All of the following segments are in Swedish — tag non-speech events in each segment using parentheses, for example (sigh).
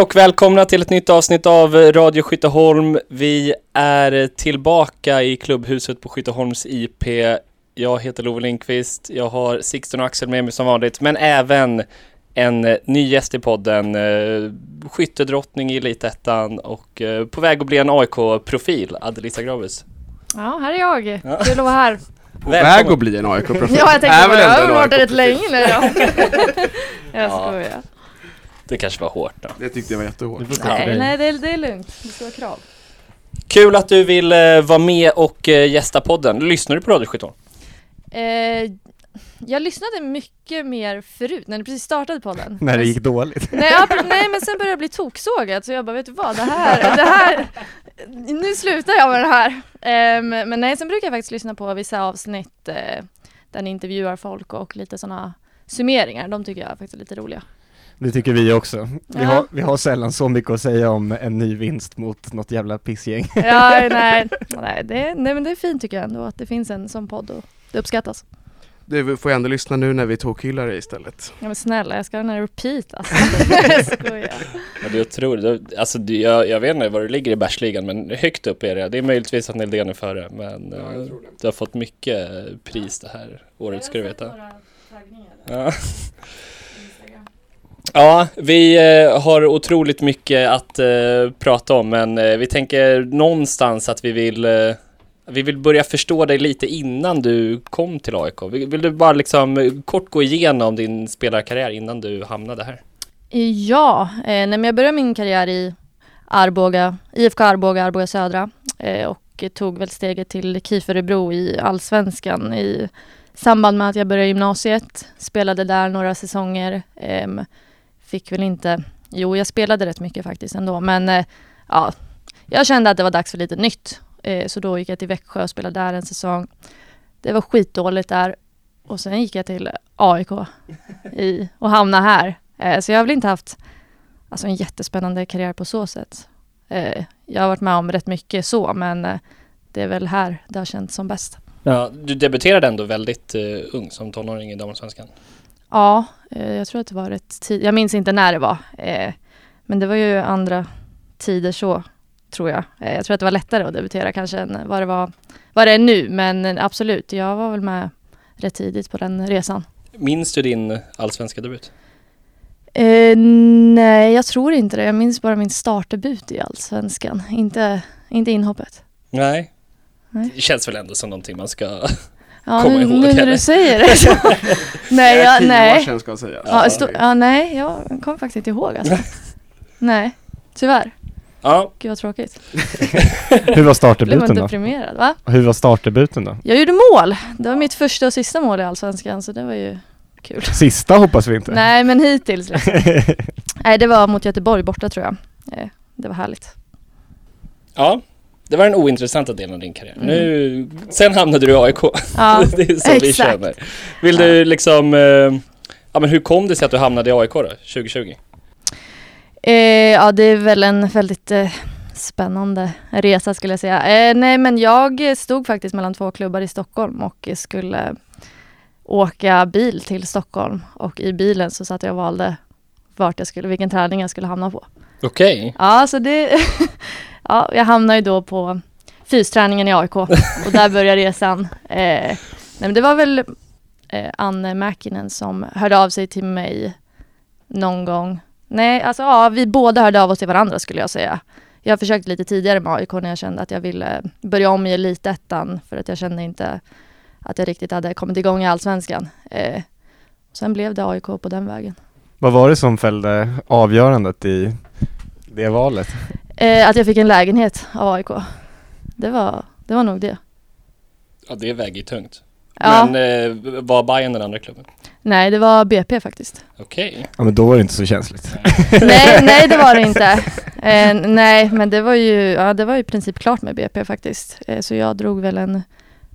Hej och välkomna till ett nytt avsnitt av Radio Skytteholm. Vi är tillbaka i klubbhuset på Skytteholms IP. Jag heter Love Lindqvist. Jag har Sixten och Axel med mig som vanligt, men även en ny gäst i podden, eh, skyttedrottning i Elitettan och eh, på väg att bli en AIK-profil, Adelisa Gravus. Ja, här är jag. Kul att vara här. På väg att bli en AIK-profil. Ja, jag tänkte Är bara, jag har varit rätt länge nu då. (laughs) jag Ja. skojar. Det kanske var hårt då. Det tyckte jag var jättehårt. Nej, nej det, är, det är lugnt. Det ska vara krav. Kul att du vill eh, vara med och eh, gästa podden. Lyssnar du på Radio Skytteholm? Eh, jag lyssnade mycket mer förut, när det precis startade podden. När det gick dåligt. Nej, ja, nej men sen började jag bli toksågad så jag bara, vet du vad, det här, det här, nu slutar jag med det här. Ehm, men nej, sen brukar jag faktiskt lyssna på vissa avsnitt eh, där ni intervjuar folk och lite sådana summeringar, de tycker jag faktiskt är lite roliga. Det tycker vi också. Vi, Ja. har, vi har sällan så mycket att säga om en ny vinst mot något jävla pissgäng. Ja, nej, (laughs) nej, det, nej men det är fint tycker jag ändå att det finns en sån podd och det uppskattas. Du får ju ändå lyssna nu när vi tokhyllar dig istället. Ja men snälla, jag ska ha den här repeat alltså. (laughs) jag skojar. Ja, det är. Du- Alltså, du, jag, jag vet inte var du ligger i bärsligan, men högt upp är det. Det är möjligtvis att Neldén är före, men Ja, jag eh, du har fått mycket pris det här året, ska du veta. Ja. Ja, vi eh, har otroligt mycket att eh, prata om, men eh, vi tänker någonstans att vi vill eh, vi vill börja förstå dig lite innan du kom till AIK. Vill, vill du bara liksom eh, kort gå igenom din spelarkarriär innan du hamnade här? Ja, eh, nej, jag började min karriär i Arboga, IFK Arboga, Arboga Södra eh, och tog väl steget till KIF Örebro i Allsvenskan i samband med att jag började gymnasiet. Spelade där några säsonger. Ehm, fick väl inte, jo jag spelade rätt mycket faktiskt ändå men eh, ja, jag kände att det var dags för lite nytt. Eh, så då gick jag till Växjö och spelade där en säsong. Det var skitdåligt där och sen gick jag till AIK i, och hamnade här. Eh, så jag har väl inte haft alltså, en jättespännande karriär på så sätt. Eh, jag har varit med om rätt mycket så, men eh, det är väl här det har känts som bäst. Ja, du debuterade ändå väldigt eh, ung som tonåring i damallsvenskan. Ja, eh, jag tror att det var rätt tid. Jag minns inte när det var, eh, men det var ju andra tider så, tror jag. Eh, jag tror att det var lättare att debutera kanske än vad det var vad det är nu, men absolut, jag var väl med rätt tidigt på den resan. Minns du din allsvenska debut? Eh, nej, jag tror inte det. Jag minns bara min startdebut i Allsvenskan, inte, inte inhoppet. Nej. Nej. Det känns väl ändå som någonting man ska... Ja, Komma nu, ihåg, nu när du säger det (laughs) så. nej, Det är jag, tio år nej. sedan ska sägas. Ja, Ja, ja, nej, jag kommer faktiskt inte ihåg alltså. (laughs) nej, tyvärr. Ja, Gud vad tråkigt. (laughs) Hur var startdebuten då? deprimerad, va? Hur var startdebuten då? Jag gjorde mål. Det var mitt första och sista mål i Allsvenskan, så det var ju kul. Sista hoppas vi inte. Nej, men hittills liksom. Nej, det var mot Göteborg borta tror jag. Eh, Det var härligt. ja. Det var den ointressanta delen av din karriär. Mm. Nu, sen hamnade du i AIK. Ja, (laughs) det är så vi exakt. känner. Vill du liksom... Eh, ja men hur kom det sig att du hamnade i AIK då, 2020? Eh, ja, det är väl en väldigt eh, spännande resa skulle jag säga. Eh, nej, men jag stod faktiskt mellan två klubbar i Stockholm och skulle åka bil till Stockholm och i bilen så satt jag och valde vart jag skulle, vilken träning jag skulle hamna på. Okej. Ja, så det, (laughs) ja, jag hamnade ju då på fysträningen i AIK (laughs) och där började resan. Eh, nej, men det var väl eh, Anne Mäkinen som hörde av sig till mig någon gång. Nej, alltså ja, vi båda hörde av oss till varandra skulle jag säga. Jag försökte lite tidigare med AIK när jag kände att jag ville börja om i elitettan för att jag kände inte att jag riktigt hade kommit igång i allsvenskan. Eh, sen blev det AIK på den vägen. Vad var det som fällde avgörandet i det valet? Eh, att jag fick en lägenhet av AIK. Det var, det var nog det. Ja det väger tungt. Ja, Men eh, var Bayern den andra klubben? nej det var BP faktiskt. Okej. Ja men då var det inte så känsligt. nej, nej det var det inte. (laughs) Eh, nej, men det var ju, ja, det var ju i princip klart med BP faktiskt. Eh, så jag drog väl en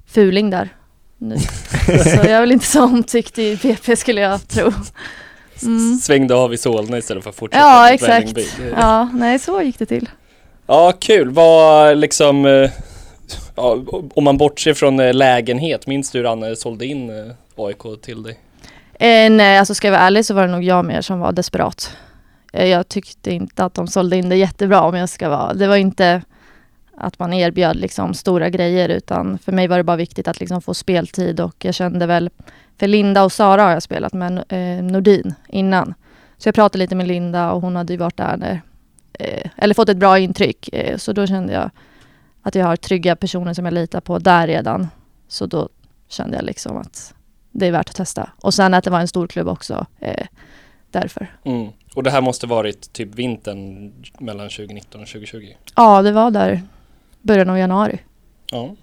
fuling där. Nu. (laughs) Så jag är väl inte så omtyckt i BP skulle jag tro. Mm. Svängde av i Solna istället för att fortsätta Ja, exakt. Ja, nej så gick det till. Ja, kul. Vad liksom... eh, Ja, om man bortser från eh, lägenhet, minns du hur Anne sålde in eh, AIK till dig? Eh, nej, alltså ska jag vara ärlig så var det nog jag mer som var desperat. Eh, jag tyckte inte att de sålde in det jättebra om jag ska vara. Det var inte att man erbjöd liksom stora grejer utan för mig var det bara viktigt att liksom få speltid och jag kände väl för Linda och Sara har jag spelat med eh, Nordin innan. Så jag pratade lite med Linda och hon hade ju varit där när, eh, eller fått ett bra intryck. Eh, så då kände jag att jag har trygga personer som jag litar på där redan. Så då kände jag liksom att det är värt att testa. Och sen att det var en stor klubb också. Eh, därför. Mm. Och det här måste varit typ vintern mellan 2019 och 2020? Ja, det var där början av januari. Ja.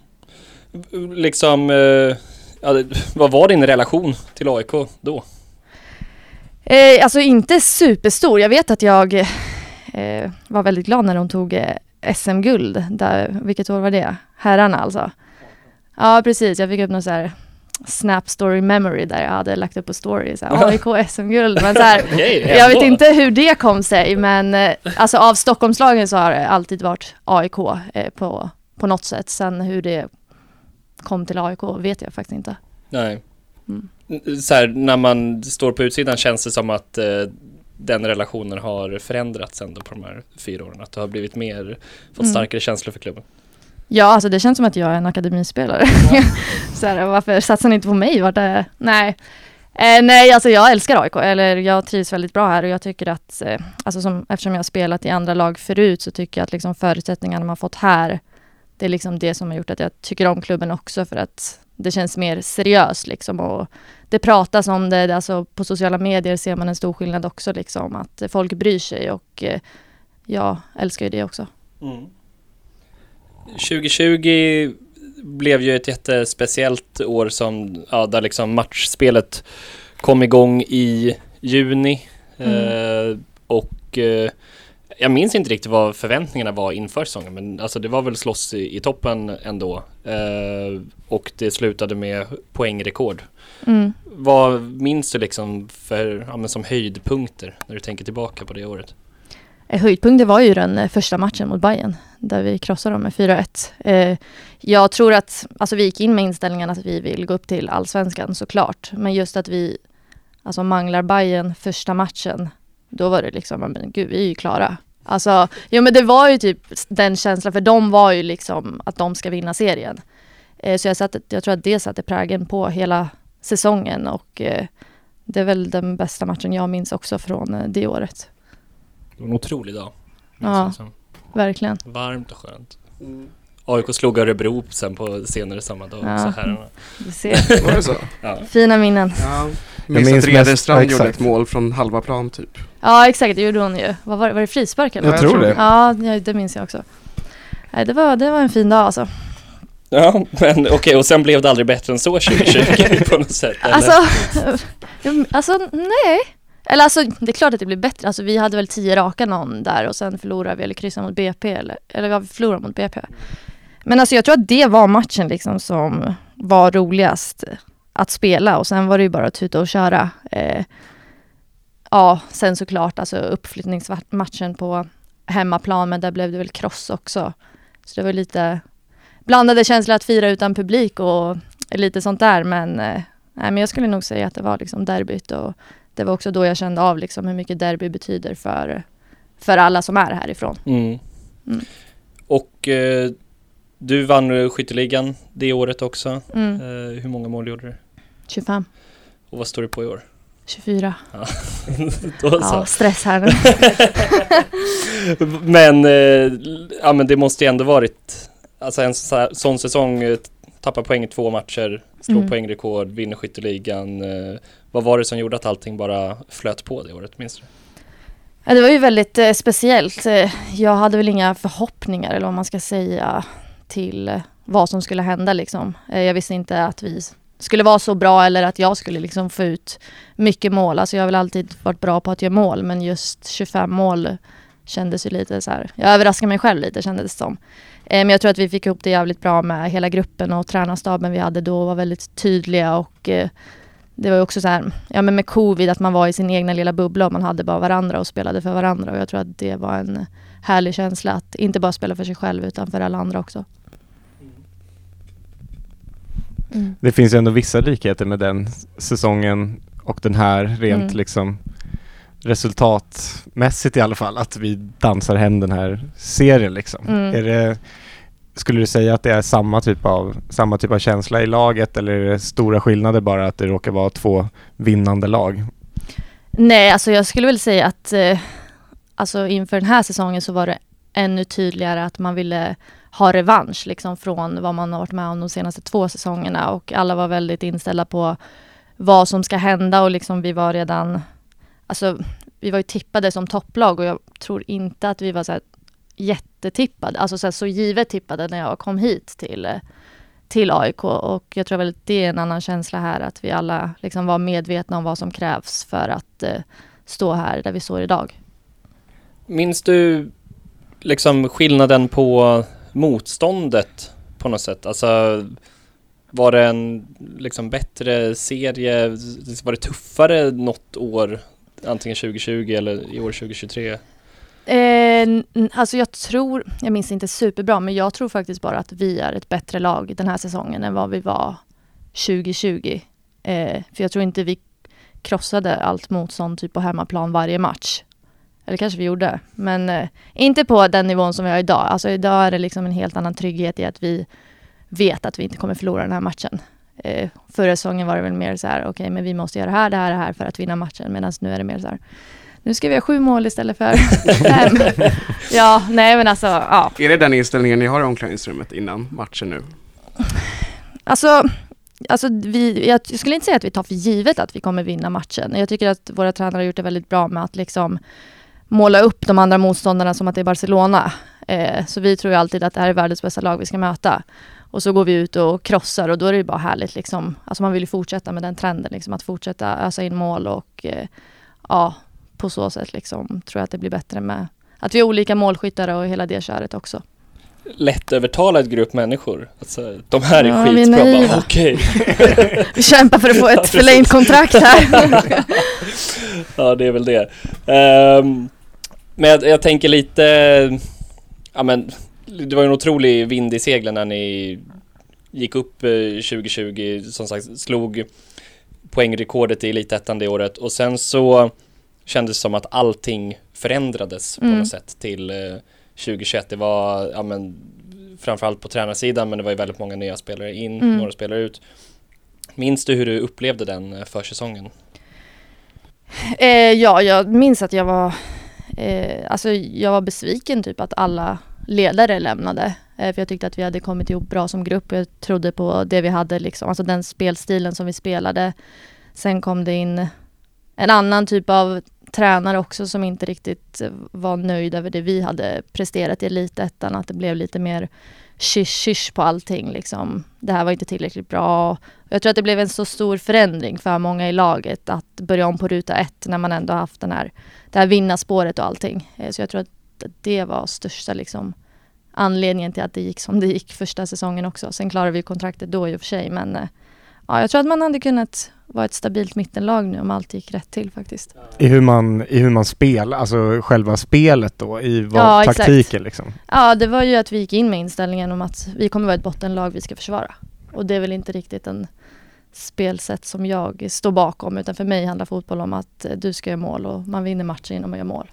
Liksom, eh, ja, vad var din relation till AIK då? Eh, alltså inte superstor. Jag vet att jag eh, var väldigt glad när de tog eh, SM-guld. vilket år var det? Herrarna alltså. Ja, precis. Jag fick upp någon så här Snap Story Memory där jag hade lagt upp på story så här, (laughs) AIK SM-guld. Men så här, (laughs) jag vet inte hur det kom sig men eh, alltså av Stockholmslagen så har det alltid varit AIK eh, på, på något sätt. Sen hur det kom till AIK vet jag faktiskt inte. Nej. Mm. Så här, när man står på utsidan känns det som att eh, den relationen har förändrats ändå på de här fyra åren. Att du har blivit mer, fått mm. starkare mm. känslor för klubben. Ja, alltså det känns som att jag är en akademispelare. Ja. (laughs) så här, varför satsar ni inte på mig? Vart är, nej. Eh, nej, alltså jag älskar AIK, eller jag trivs väldigt bra här och jag tycker att, eh, alltså som, eftersom jag har spelat i andra lag förut så tycker jag att liksom förutsättningarna man fått här, det är liksom det som har gjort att jag tycker om klubben också för att det känns mer seriöst liksom och det pratas om det, alltså på sociala medier ser man en stor skillnad också liksom att folk bryr sig och eh, jag älskar ju det också. Mm. 2020 blev ju ett jättespeciellt år som, ja, där liksom matchspelet kom igång i juni. Mm. Eh, och eh, jag minns inte riktigt vad förväntningarna var inför säsongen, men alltså det var väl slåss i, i toppen ändå. Eh, och det slutade med poängrekord. Mm. Vad minns du liksom för, ja, som höjdpunkter när du tänker tillbaka på det året? Eh, höjdpunkten var ju den eh, första matchen mot Bayern där vi krossade dem med 4-1. Eh, jag tror att, alltså vi gick in med inställningen att vi vill gå upp till allsvenskan såklart, men just att vi alltså manglar Bayern första matchen, då var det liksom, men gud vi är ju klara. Alltså, jo men det var ju typ den känslan, för de var ju liksom att de ska vinna serien. så jag, satte, jag tror att det satte prägen på hela säsongen och det är väl den bästa matchen jag minns också från det året. Det var en otrolig dag. Ja, verkligen. Varmt och skönt. Mm. AIK slog Örebro sen på senare samma dag ja. också, herrarna. Du ser. Var det så? Ja. Fina minnen. Ja. Jag minns att Redenstrand gjorde ett mål från halva plan typ. Ja exakt, det gjorde hon ju. Vad var, var det frispark eller? Jag, tror det. Ja, det minns jag också. Nej, det, var, det var en fin dag alltså. Ja, men okej, okay, och sen blev det aldrig bättre än så 2020 på något sätt? Eller? Alltså, (laughs) alltså nej. Eller alltså det är klart att det blir bättre. Alltså vi hade väl tio raka någon där och sen förlorade vi eller kryssade mot BP eller, eller vi förlorade mot BP. Men alltså jag tror att det var matchen liksom som var roligast att spela och sen var det ju bara att tuta och köra. Eh, ja, sen såklart alltså uppflyttningsmatchen på hemmaplan men där blev det väl kross också. Så det var lite blandade känslor att fira utan publik och lite sånt där men, eh, nej, men jag skulle nog säga att det var liksom derbyt och det var också då jag kände av liksom hur mycket derby betyder för, för alla som är härifrån. Mm. Mm. Och eh, du vann skytteligan det året också. Mm. Eh, hur många mål gjorde du? 25. Och vad står det på i år? 24. Ja, (laughs) ja stress här nu. (laughs) men, eh, ja, men det måste ju ändå varit, alltså en sån säsong, eh, tappa poäng i två matcher, slå mm. poängrekord, vinner skytteligan. Eh, vad var det som gjorde att allting bara flöt på det året, minns du? Ja, det var ju väldigt speciellt. Jag hade väl inga förhoppningar eller vad man ska säga till vad som skulle hända liksom. Jag visste inte att vi skulle vara så bra eller att jag skulle liksom få ut mycket mål. Alltså jag har väl alltid varit bra på att göra mål men just 25 mål kändes ju lite så här. Jag överraskade mig själv lite kändes det som. Eh, men jag tror att vi fick ihop det jävligt bra med hela gruppen och tränarstaben vi hade då var väldigt tydliga och eh, det var ju också så här, ja men med covid, att man var i sin egna lilla bubbla och man hade bara varandra och spelade för varandra. Och jag tror att det var en härlig känsla att inte bara spela för sig själv utan för alla andra också. Mm. Det finns ju ändå vissa likheter med den säsongen och den här rent mm. liksom resultatmässigt i alla fall, att vi dansar hem den här serien liksom. Mm. Är det, skulle du säga att det är samma typ, av, samma typ av känsla i laget eller är det stora skillnader bara att det råkar vara två vinnande lag? Nej, alltså jag skulle väl säga att eh, alltså inför den här säsongen så var det ännu tydligare att man ville ha revansch liksom från vad man har varit med om de senaste två säsongerna. Och alla var väldigt inställda på vad som ska hända och liksom vi var redan, alltså vi var ju tippade som topplag. Och jag tror inte att vi var så här jättetippade, alltså så, här, så givet tippade när jag kom hit till, till AIK och jag tror väl att det är en annan känsla här att vi alla liksom var medvetna om vad som krävs för att eh, stå här där vi står idag. Minns du liksom skillnaden på motståndet på något sätt? Alltså var det en liksom bättre serie? Var det tuffare något år? Antingen 2020 eller i år 2023? Eh, alltså jag tror, jag minns inte superbra, men jag tror faktiskt bara att vi är ett bättre lag den här säsongen än vad vi var 2020. Eh, för jag tror inte vi krossade allt motstånd typ på hemmaplan varje match. Eller kanske vi gjorde, men eh, inte på den nivån som vi har idag. Alltså idag är det liksom en helt annan trygghet i att vi vet att vi inte kommer förlora den här matchen. Eh, förra säsongen var det väl mer så här, okej, men vi måste göra det här, det här, det här för att vinna matchen. Medan nu är det mer så här, nu ska vi ha sju mål istället för (laughs) fem. ja, nej men alltså, ja. Är det den inställningen ni har i omklädningsrummet innan matchen nu? Alltså, alltså vi, jag skulle inte säga att vi tar för givet att vi kommer vinna matchen. Jag tycker att våra tränare har gjort det väldigt bra med att liksom måla upp de andra motståndarna som att det är Barcelona. Eh, så vi tror ju alltid att det här är världens bästa lag vi ska möta. Och så går vi ut och krossar och då är det ju bara härligt liksom. Alltså man vill ju fortsätta med den trenden liksom, att fortsätta ösa in mål och eh, ja, på så sätt liksom tror jag att det blir bättre med att vi har olika målskyttar och hela det köret också. Lättövertalad grupp människor. Alltså, de här är Ja, vi är skitbra. Bara, Okej. (laughs) Vi kämpar för att få ett förlängt kontrakt här. (laughs) ja, det är väl det. Ehm, men jag, jag tänker lite, ja men det var ju en otrolig vind i seglen när ni gick upp eh, 2020, som sagt slog poängrekordet i Elitettan det året och sen så kändes det som att allting förändrades på Mm. något sätt till eh, 2021. Det var, ja men framförallt på tränarsidan men det var ju väldigt många nya spelare in, Mm. några spelare ut. Minns du hur du upplevde den eh, försäsongen? Eh, ja, jag minns att jag var, eh, alltså jag var besviken typ att alla ledare lämnade. Eh, för jag tyckte att vi hade kommit ihop bra som grupp. och Jag trodde på det vi hade liksom, alltså den spelstilen som vi spelade. Sen kom det in en annan typ av tränare också som inte riktigt var nöjd över det vi hade presterat i elitettan. Att det blev lite mer shish på allting liksom. Det här var inte tillräckligt bra. Jag tror att det blev en så stor förändring för många i laget att börja om på ruta ett när man ändå haft den här, det här vinnarspåret och allting. Eh, så jag tror att det var största liksom anledningen till att det gick som det gick första säsongen också. Sen klarade vi kontraktet då i och för sig men eh, ja, jag tror att man hade kunnat vara ett stabilt mittenlag nu om allt gick rätt till faktiskt. I hur man, i hur man spelar, alltså själva spelet då, i vad, Ja, exakt. taktiken liksom. Ja, det var ju att vi gick in med inställningen om att vi kommer vara ett bottenlag vi ska försvara. Och det är väl inte riktigt en spelsätt som jag står bakom utan för mig handlar fotboll om att eh, du ska göra mål och man vinner matcher genom att göra mål.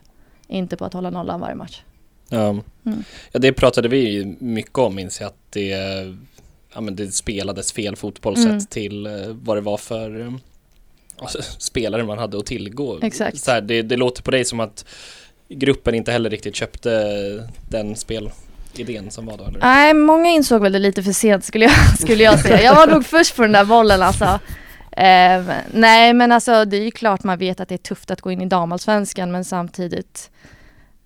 Inte på att hålla nollan varje match. Ja. Mm. ja, det pratade vi mycket om minns jag att det, ja, men det spelades fel fotboll sett Mm. till eh, vad det var för eh, alltså, spelare man hade att tillgå. Exakt. Så här, det, det låter på dig som att gruppen inte heller riktigt köpte den spelidén som var då eller? Nej, många insåg väl det lite för sent skulle jag, (laughs) skulle jag säga. Jag var nog först på den där bollen alltså. Eh, nej men alltså det är ju klart man vet att det är tufft att gå in i damallsvenskan men samtidigt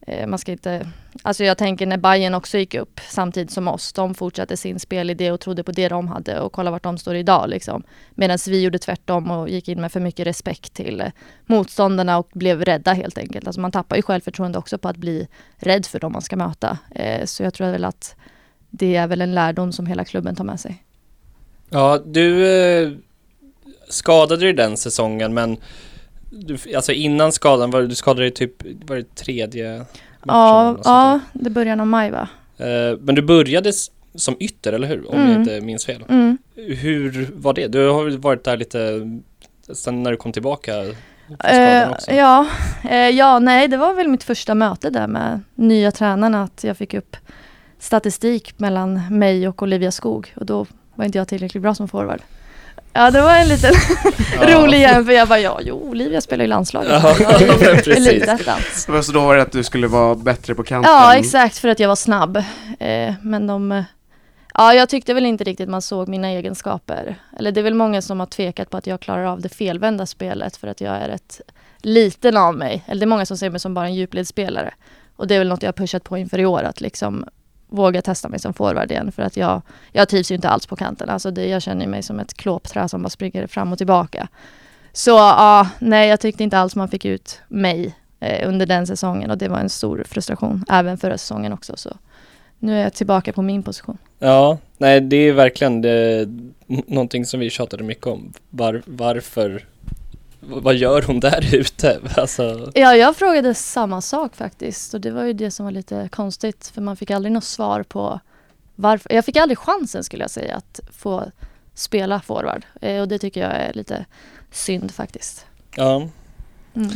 eh, man ska inte, alltså jag tänker när Bayern också gick upp samtidigt som oss, de fortsatte sin spelidé och trodde på det de hade och kolla vart de står idag liksom. Medan vi gjorde tvärtom och gick in med för mycket respekt till eh, motståndarna och blev rädda helt enkelt. Alltså man tappar ju självförtroende också på att bli rädd för dem man ska möta. Eh, så jag tror väl att det är väl en lärdom som hela klubben tar med sig. Ja, du eh, skadade dig den säsongen men du, alltså innan skadan, var, du skadade dig typ, var det tredje Ja, ja, det början av maj va? Eh, men du började som ytter, eller hur? Om jag Mm. inte minns fel. Mm. Hur var det? Du har väl varit där lite sen när du kom tillbaka? Skadan också. Ja, eh, ja, nej det var väl mitt första möte där med nya tränarna att jag fick upp statistik mellan mig och Olivia Skog och då var inte jag tillräckligt bra som forward. Ja det var en liten (laughs) rolig jämförelse. Jag bara ja, jo Olivia spelar i landslaget. Ja, (laughs) precis. Så då var det att du skulle vara bättre på kanten? Ja exakt för att jag var snabb. Eh, men de eh, Ja jag tyckte väl inte riktigt man såg mina egenskaper. Eller det är väl många som har tvekat på att jag klarar av det felvända spelet för att jag är ett liten av mig. Eller det är många som ser mig som bara en djupledsspelare. Och det är väl något jag har pushat på inför i år att liksom våga testa mig som forward igen för att jag, jag trivs ju inte alls på kanten. Alltså det, jag känner mig som ett klåpträ som bara springer fram och tillbaka. Så ja, nej jag tyckte inte alls man fick ut mig eh, under den säsongen och det var en stor frustration även förra säsongen också. Så nu är jag tillbaka på min position. Ja, nej det är verkligen det, någonting som vi tjatade mycket om. Var, varför, vad gör hon där (laughs) ute? Alltså, Ja, jag frågade samma sak faktiskt och det var ju det som var lite konstigt för man fick aldrig något svar på varför. Jag fick aldrig chansen skulle jag säga att få spela forward eh, och det tycker jag är lite synd faktiskt. ja, Mm.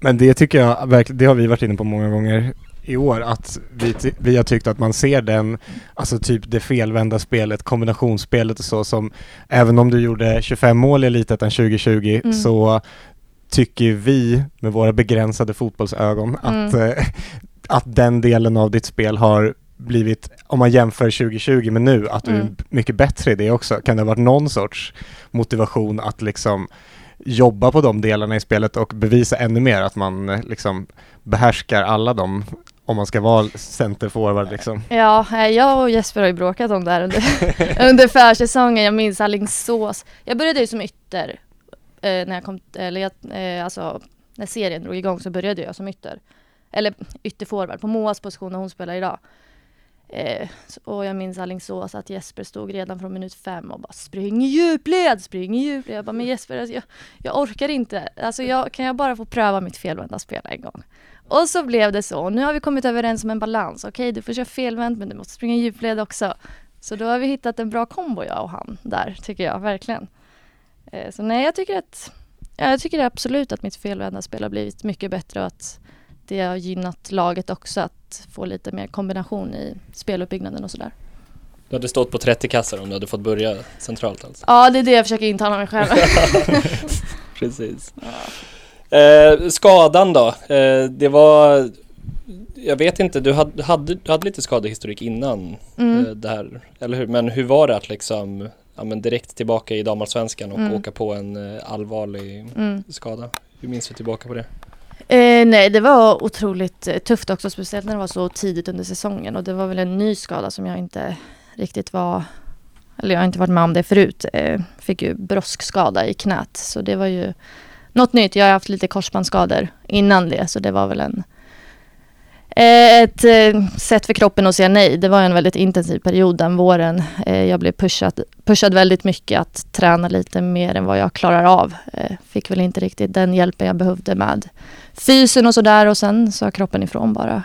Men det tycker jag verkligen, det har vi varit inne på många gånger i år, att vi, vi har tyckt att man ser den, alltså typ det felvända spelet, kombinationsspelet och så som, även om du gjorde 25 mål i Elitettan 2020 Mm. så tycker vi med våra begränsade fotbollsögon att, Mm. eh, att den delen av ditt spel har blivit, om man jämför 2020 med nu, att du är Mm. mycket bättre i det också. Kan det ha varit någon sorts motivation att liksom jobba på de delarna i spelet och bevisa ännu mer att man eh, liksom behärskar alla dem om man ska vara centerforward liksom. Ja, eh, jag och Jesper har ju bråkat om det här under, (laughs) under försäsongen. Jag minns Alingsås. Jag började ju som ytter eh, när jag kom, eller jag, eh, alltså när serien drog igång så började jag som ytter. Eller ytterforward på Moas position när hon spelar idag. Eh, och jag minns Alingsås att Jesper stod redan från minut fem och bara spring i djupled, spring i djupled. Jag bara men Jesper alltså, jag, jag orkar inte. Alltså jag, kan jag bara få pröva mitt felvända spel en gång? Och så blev det så. Nu har vi kommit överens om en balans. Okej, du får köra felvänt men du måste springa djupled också. Så då har vi hittat en bra kombo jag och han där, tycker jag verkligen. Eh, så nej, jag tycker att ja, jag tycker absolut att mitt felvända spel har blivit mycket bättre och att det har gynnat laget också att få lite mer kombination i speluppbyggnaden och sådär. du hade stått på 30 kassar om du hade fått börja centralt alltså. Ja, det är det jag försöker intala mig själv. (laughs) (laughs) Precis. Eh, skadan då? Eh, det var, jag vet inte, du hade, hade, hade lite skadehistorik innan Mm. eh, det här, eller hur? Men hur var det att liksom, ja men direkt tillbaka i damallsvenskan och Mm. åka på en eh, allvarlig Mm. skada? Hur minns du tillbaka på det? Eh, nej, det var otroligt eh, tufft också, speciellt när det var så tidigt under säsongen och det var väl en ny skada som jag inte riktigt var, eller jag har inte varit med om det förut. Eh, fick ju broskskada i knät, så det var ju något nytt. Jag har haft lite korsbandsskador innan det, så det var väl en eh, ett eh, sätt för kroppen att säga nej. Det var en väldigt intensiv period den våren. Eh, jag blev pushad, pushad väldigt mycket att träna lite mer än vad jag klarar av. Fick väl inte riktigt den hjälpen jag behövde med fysen och sådär och sen sa kroppen ifrån bara.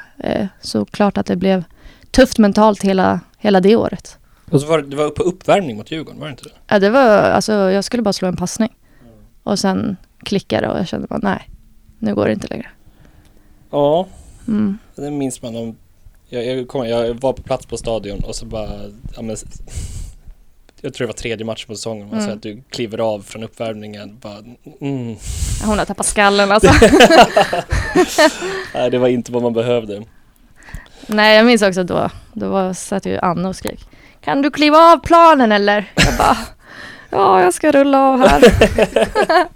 Så klart att det blev tufft mentalt hela, hela det året. Och så var det, det var på uppvärmning mot Djurgården, var det inte det? Ja, det var, alltså, jag skulle bara slå en passning. Och sen klickade och jag kände bara nej, nu går det inte längre. Ja, Mm. det minns man om jag, jag, kom, jag var på plats på stadion och så bara, ja, men, jag tror det var tredje matchen på säsongen, man Mm. att du kliver av från uppvärmningen, bara, mm. Hon har tappat skallen alltså. (laughs) Nej, det var inte vad man behövde. nej, jag minns också då, då var, satt ju Anna och skrek. Kan du kliva av planen eller? Jag bara, ja jag ska rulla av här. (laughs)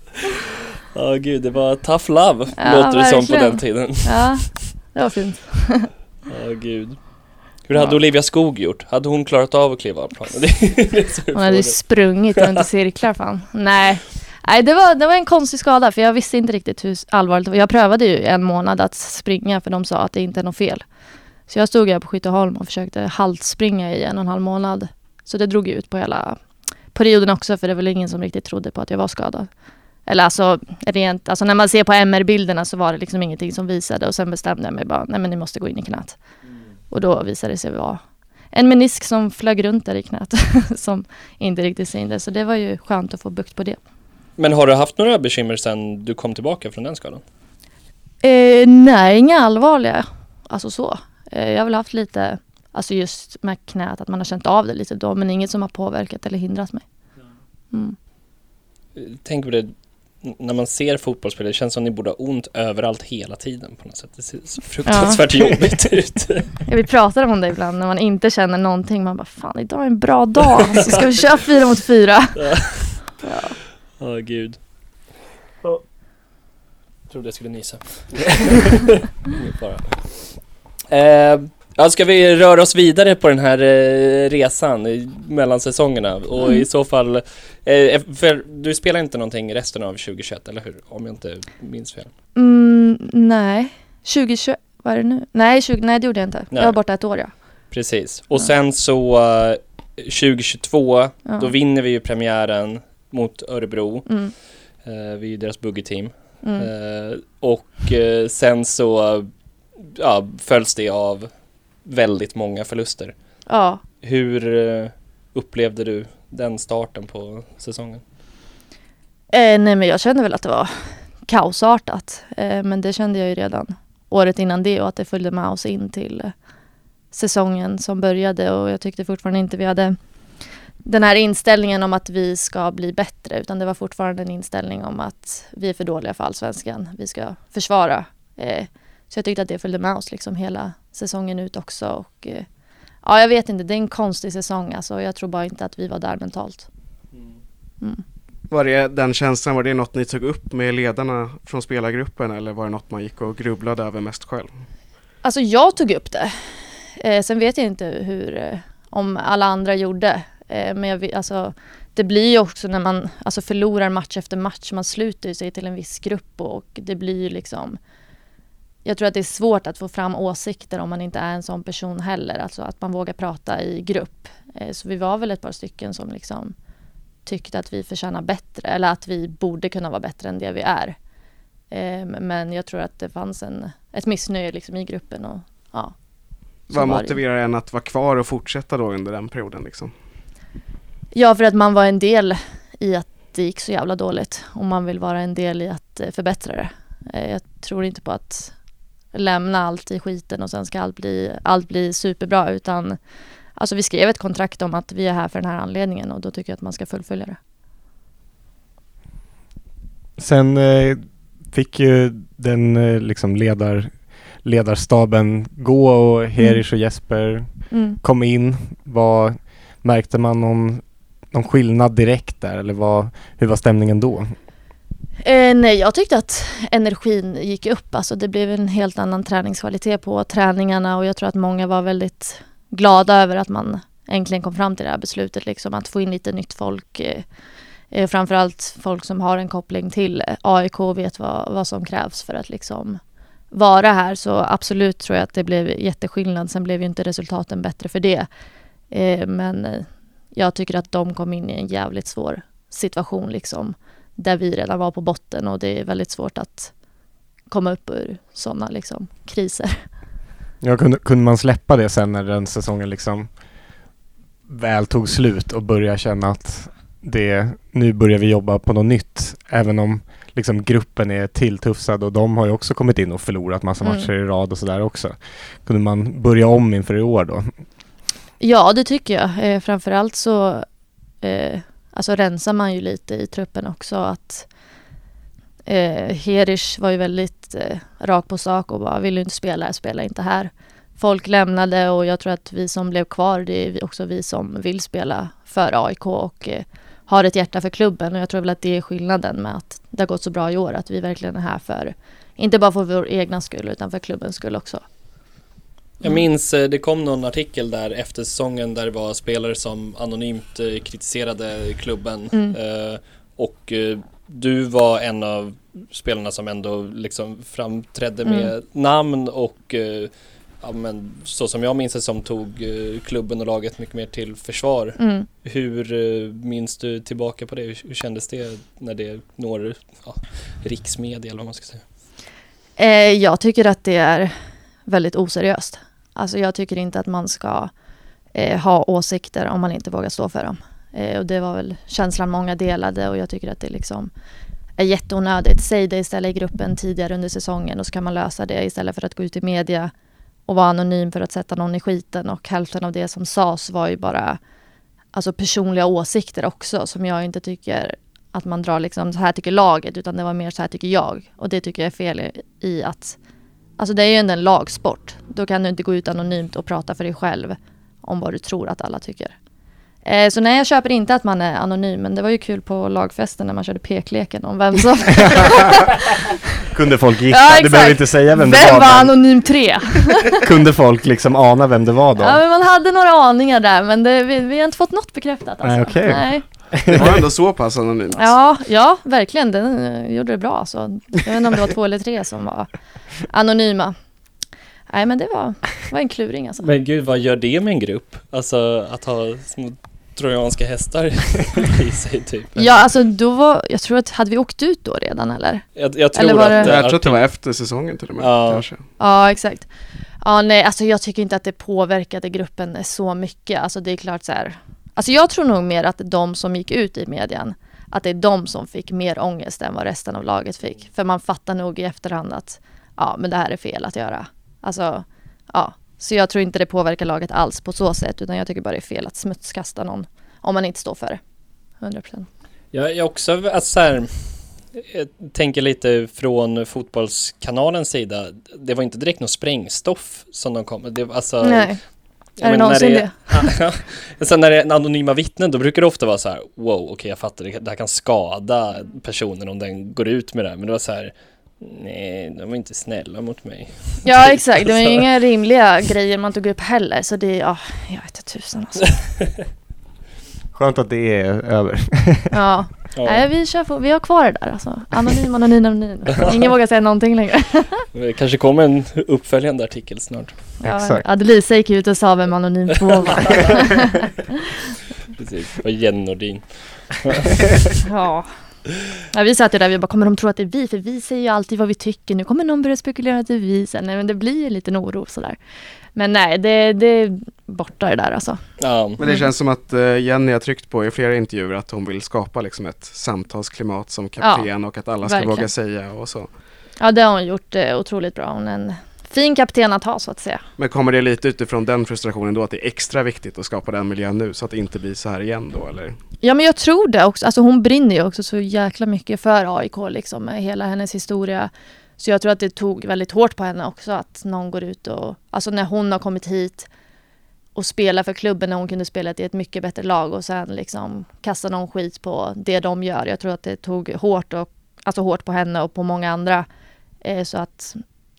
Ja gud, det var tough love Ja, låter det som på den tiden. Ja, det var fint. (laughs) Ja gud. Hur hade Ja. Olivia Skog gjort? Hade hon klarat av att kliva av planen? (laughs) Hon hade ju sprungit runt i (laughs) cirklar fan. Nej. Nej, det var, det var en konstig skada för jag visste inte riktigt hur allvarligt det var. Jag prövade ju en månad att springa för de sa att det inte är något fel. Så jag stod här på Skytteholm och försökte haltspringa i en och en halv månad. Så det drog ut på hela perioden också för det var väl ingen som riktigt trodde på att jag var skadad. Eller alltså, rent, alltså när man ser på MR-bilderna så var det liksom ingenting som visade och sen bestämde jag mig bara, nej men ni måste gå in i knät. Och då visade det sig vara en menisk som flög runt där i knät (laughs) som inte riktigt syntes. Så det var ju skönt att få bukt på det. Men har du haft några bekymmer sen du kom tillbaka från den skadan? Eh, nej, inga allvarliga. Alltså så. Eh, jag har väl haft lite, alltså just med knät, att man har känt av det lite då, men inget som har påverkat eller hindrat mig. Mm. Tänk på det, när man ser fotbollsspelare, det känns som ni borde ha ont överallt hela tiden på något sätt. Det ser så fruktansvärt jobbigt ut. (laughs) Ja, vi pratar om det ibland när man inte känner någonting. Man bara, fan idag är en bra dag, så ska vi köra fyra mot fyra. (laughs) Ja. Åh gud. Trodde jag skulle nysa. (laughs) Fara. Eh, ja, ska vi röra oss vidare på den här eh, resan i, mellan säsongerna? Och Mm. i så fall, eh, för du spelar inte någonting resten av 2021, eller hur? Om jag inte minns fel. Mm, nej, 2021, vad är det nu? Nej, 20, nej det gjorde jag inte. Nej. Jag var borta ett år ja. Precis. Och Ja. sen så eh, 2022, ja. då vinner vi ju premiären mot Örebro. Mm, Eh, vi är ju deras buggeteam. mm. Eh, och eh, sen så ja, följs det av väldigt många förluster. Ja, Hur eh, upplevde du den starten på säsongen? eh, nej men jag kände väl att det var kaosartat. Eh, men det kände jag ju redan året innan det och att det följde med oss in till säsongen som började och jag tyckte fortfarande inte vi hade den här inställningen om att vi ska bli bättre utan det var fortfarande en inställning om att vi är för dåliga för allsvenskan. Vi ska försvara. Eh, så jag tyckte att det följde med oss liksom hela säsongen ut också. Och, eh, ja, jag vet inte, det är en konstig säsong alltså. Jag tror bara inte att vi var där mentalt. Mm. Var det den känslan, var det något ni tog upp med ledarna från spelargruppen eller var det något man gick och grubblade över mest själv? Alltså jag tog upp det. Eh, sen vet jag inte hur, eh, om alla andra gjorde. Eh, men jag, alltså, det blir ju också när man alltså, förlorar match efter match. Man sluter sig till en viss grupp och det blir ju liksom jag tror att det är svårt att få fram åsikter om man inte är en sån person heller. Alltså att man vågar prata i grupp. Eh, så vi var väl ett par stycken som liksom tyckte att vi förtjänar bättre eller att vi borde kunna vara bättre än det vi är. Eh, men jag tror att det fanns en, ett missnöje liksom i gruppen och ja. Vad motiverar en att vara kvar och fortsätta då under den perioden liksom? Ja, för att man var en del i att det gick så jävla dåligt och man vill vara en del i att eh, förbättra det. Jag tror inte på att lämna allt i skiten och sen ska allt bli, allt bli superbra utan alltså vi skrev ett kontrakt om att vi är här för den här anledningen och då tycker jag att man ska fullfölja det. Sen eh, fick ju den eh, liksom ledar, ledarstaben gå och Herish och Jesper Mm. kom in. Vad, märkte man någon, någon skillnad direkt där eller vad, hur var stämningen då? Eh, nej, jag tyckte att energin gick upp. Alltså det blev en helt annan träningskvalitet på träningarna och jag tror att många var väldigt glada över att man äntligen kom fram till det här beslutet. Liksom, att få in lite nytt folk. Eh, eh framförallt folk som har en koppling till AIK och vet vad, vad som krävs för att liksom vara här. Så absolut tror jag att det blev jätteskillnad. Sen blev ju inte resultaten bättre för det. Eh, men eh, jag tycker att de kom in i en jävligt svår situation liksom där vi redan var på botten och det är väldigt svårt att komma upp ur sådana liksom, kriser. Ja, kunde, kunde man släppa det sen när den säsongen liksom väl tog slut och börja känna att det, nu börjar vi jobba på något nytt. Även om liksom gruppen är tilltufsad och de har ju också kommit in och förlorat massa Mm. matcher i rad och sådär också. Kunde man börja om inför i år då? Ja, det tycker jag. Eh, framförallt så eh, alltså rensar man ju lite i truppen också. Att eh, Herish var ju väldigt eh, rak på sak och bara vill du inte spela här, spela inte här. Folk lämnade och jag tror att vi som blev kvar, det är också vi som vill spela för AIK och eh, har ett hjärta för klubben och jag tror väl att det är skillnaden med att det har gått så bra i år, att vi verkligen är här för, inte bara för vår egna skull utan för klubbens skull också. Jag minns, eh, det kom någon artikel där efter säsongen där det var spelare som anonymt eh, kritiserade klubben. Mm. Eh, och du var en av spelarna som ändå liksom framträdde Mm. med namn och ja, men, så som jag minns det som tog klubben och laget mycket mer till försvar. Mm. Hur minns du tillbaka på det? Hur, hur kändes det när det når ja, riksmedia eller vad man ska säga? Eh, jag tycker att det är väldigt oseriöst. Alltså jag tycker inte att man ska eh, ha åsikter om man inte vågar stå för dem. Eh, och det var väl känslan många delade och jag tycker att det liksom är jätteonödigt. Säg det istället i gruppen tidigare under säsongen och så kan man lösa det istället för att gå ut i media och vara anonym för att sätta någon i skiten och hälften av det som sades var ju bara alltså personliga åsikter också som jag inte tycker att man drar liksom så här tycker laget utan det var mer så här tycker jag och det tycker jag är fel i, i att alltså det är ju ändå en lagsport. Då kan du inte gå ut anonymt och prata för dig själv om vad du tror att alla tycker. Eh, så nej, jag köper inte att man är anonym, men det var ju kul på lagfesten när man körde pekleken om vem som... (laughs) Kunde folk gissa? Ja, du behöver inte säga vem det Vem var. var men anonym tre? (laughs) Kunde folk liksom ana vem det var då? Ja, men man hade några aningar där, men det, vi, vi har inte fått något bekräftat alltså. Nej, okej. Nej. Det var (laughs) ändå så pass anonymt. Ja, ja, verkligen. Den eh, gjorde det bra. Så. Jag vet inte om det var två eller tre som var anonyma. Nej, men det var, var en kluring alltså. Men gud, vad gör det med en grupp? Alltså att ha små trojanska hästar (laughs) i sig typ. Ja, alltså då var, jag tror att, hade vi åkt ut då redan eller? Jag, jag tror Eller var att... det- Jag tror att det var efter säsongen till och med. Ja. Kanske. Ja, exakt. Ja, nej, alltså jag tycker inte att det påverkade gruppen så mycket. Alltså det är klart så här. Alltså jag tror nog mer att de som gick ut i medien, att det är de som fick mer ångest än vad resten av laget fick. För man fattar nog i efterhand att ja, men det här är fel att göra. Alltså, ja. Så jag tror inte det påverkar laget alls på så sätt, utan jag tycker bara det är fel att smutskasta någon om man inte står för det. 100 procent. Jag är också, alltså så här, jag tänker lite från fotbollskanalens sida. Det var inte direkt något sprängstoff som de kom med. Alltså, jag är det någonsin när det? Ja, Sen när det är en anonyma vittnen då brukar det ofta vara så här wow okej jag fattar det, det här kan skada personen om den går ut med det här men det var så här nej de var inte snälla mot mig. Ja (laughs) exakt, det var ju inga rimliga grejer man tog upp heller. Så det, ja, jag vet inte tusan alltså. (laughs) Skönt att det är över. Ja, (laughs) Ja, nej vi kör på, vi har kvar det där alltså. Anonym, anonym, anonym. Ingen vågar säga någonting längre. (laughs) det kanske kommer en uppföljande artikel snart. Ja, Exakt. Adelisa gick ut och sa vem anonym två var. (laughs) Precis, och Jenny Nordin. ja. ja. Vi satt ju där, vi bara, kommer de tro att det är vi? För vi säger ju alltid vad vi tycker. Nu kommer någon börja spekulera att det är vi sen. Nej men det blir ju en liten oro sådär. Men nej, det, det är borta det där alltså. Ja, Men det känns som att eh, Jenny har tryckt på i flera intervjuer att hon vill skapa liksom ett samtalsklimat som kapten och att alla ska verkligen. våga säga och så. Ja, det har hon gjort eh, otroligt bra. Hon är en fin kapten att ha så att säga. Men kommer det lite utifrån den frustrationen då att det är extra viktigt att skapa den miljön nu så att det inte blir så här igen då eller? Ja men jag tror det också. Alltså hon brinner ju också så jäkla mycket för AIK liksom med hela hennes historia. Så jag tror att det tog väldigt hårt på henne också att någon går ut och, alltså när hon har kommit hit och spelar för klubben när hon kunde spela i ett mycket bättre lag och sen liksom kasta någon skit på det de gör. Jag tror att det tog hårt, och, alltså hårt på henne och på många andra. Eh, så att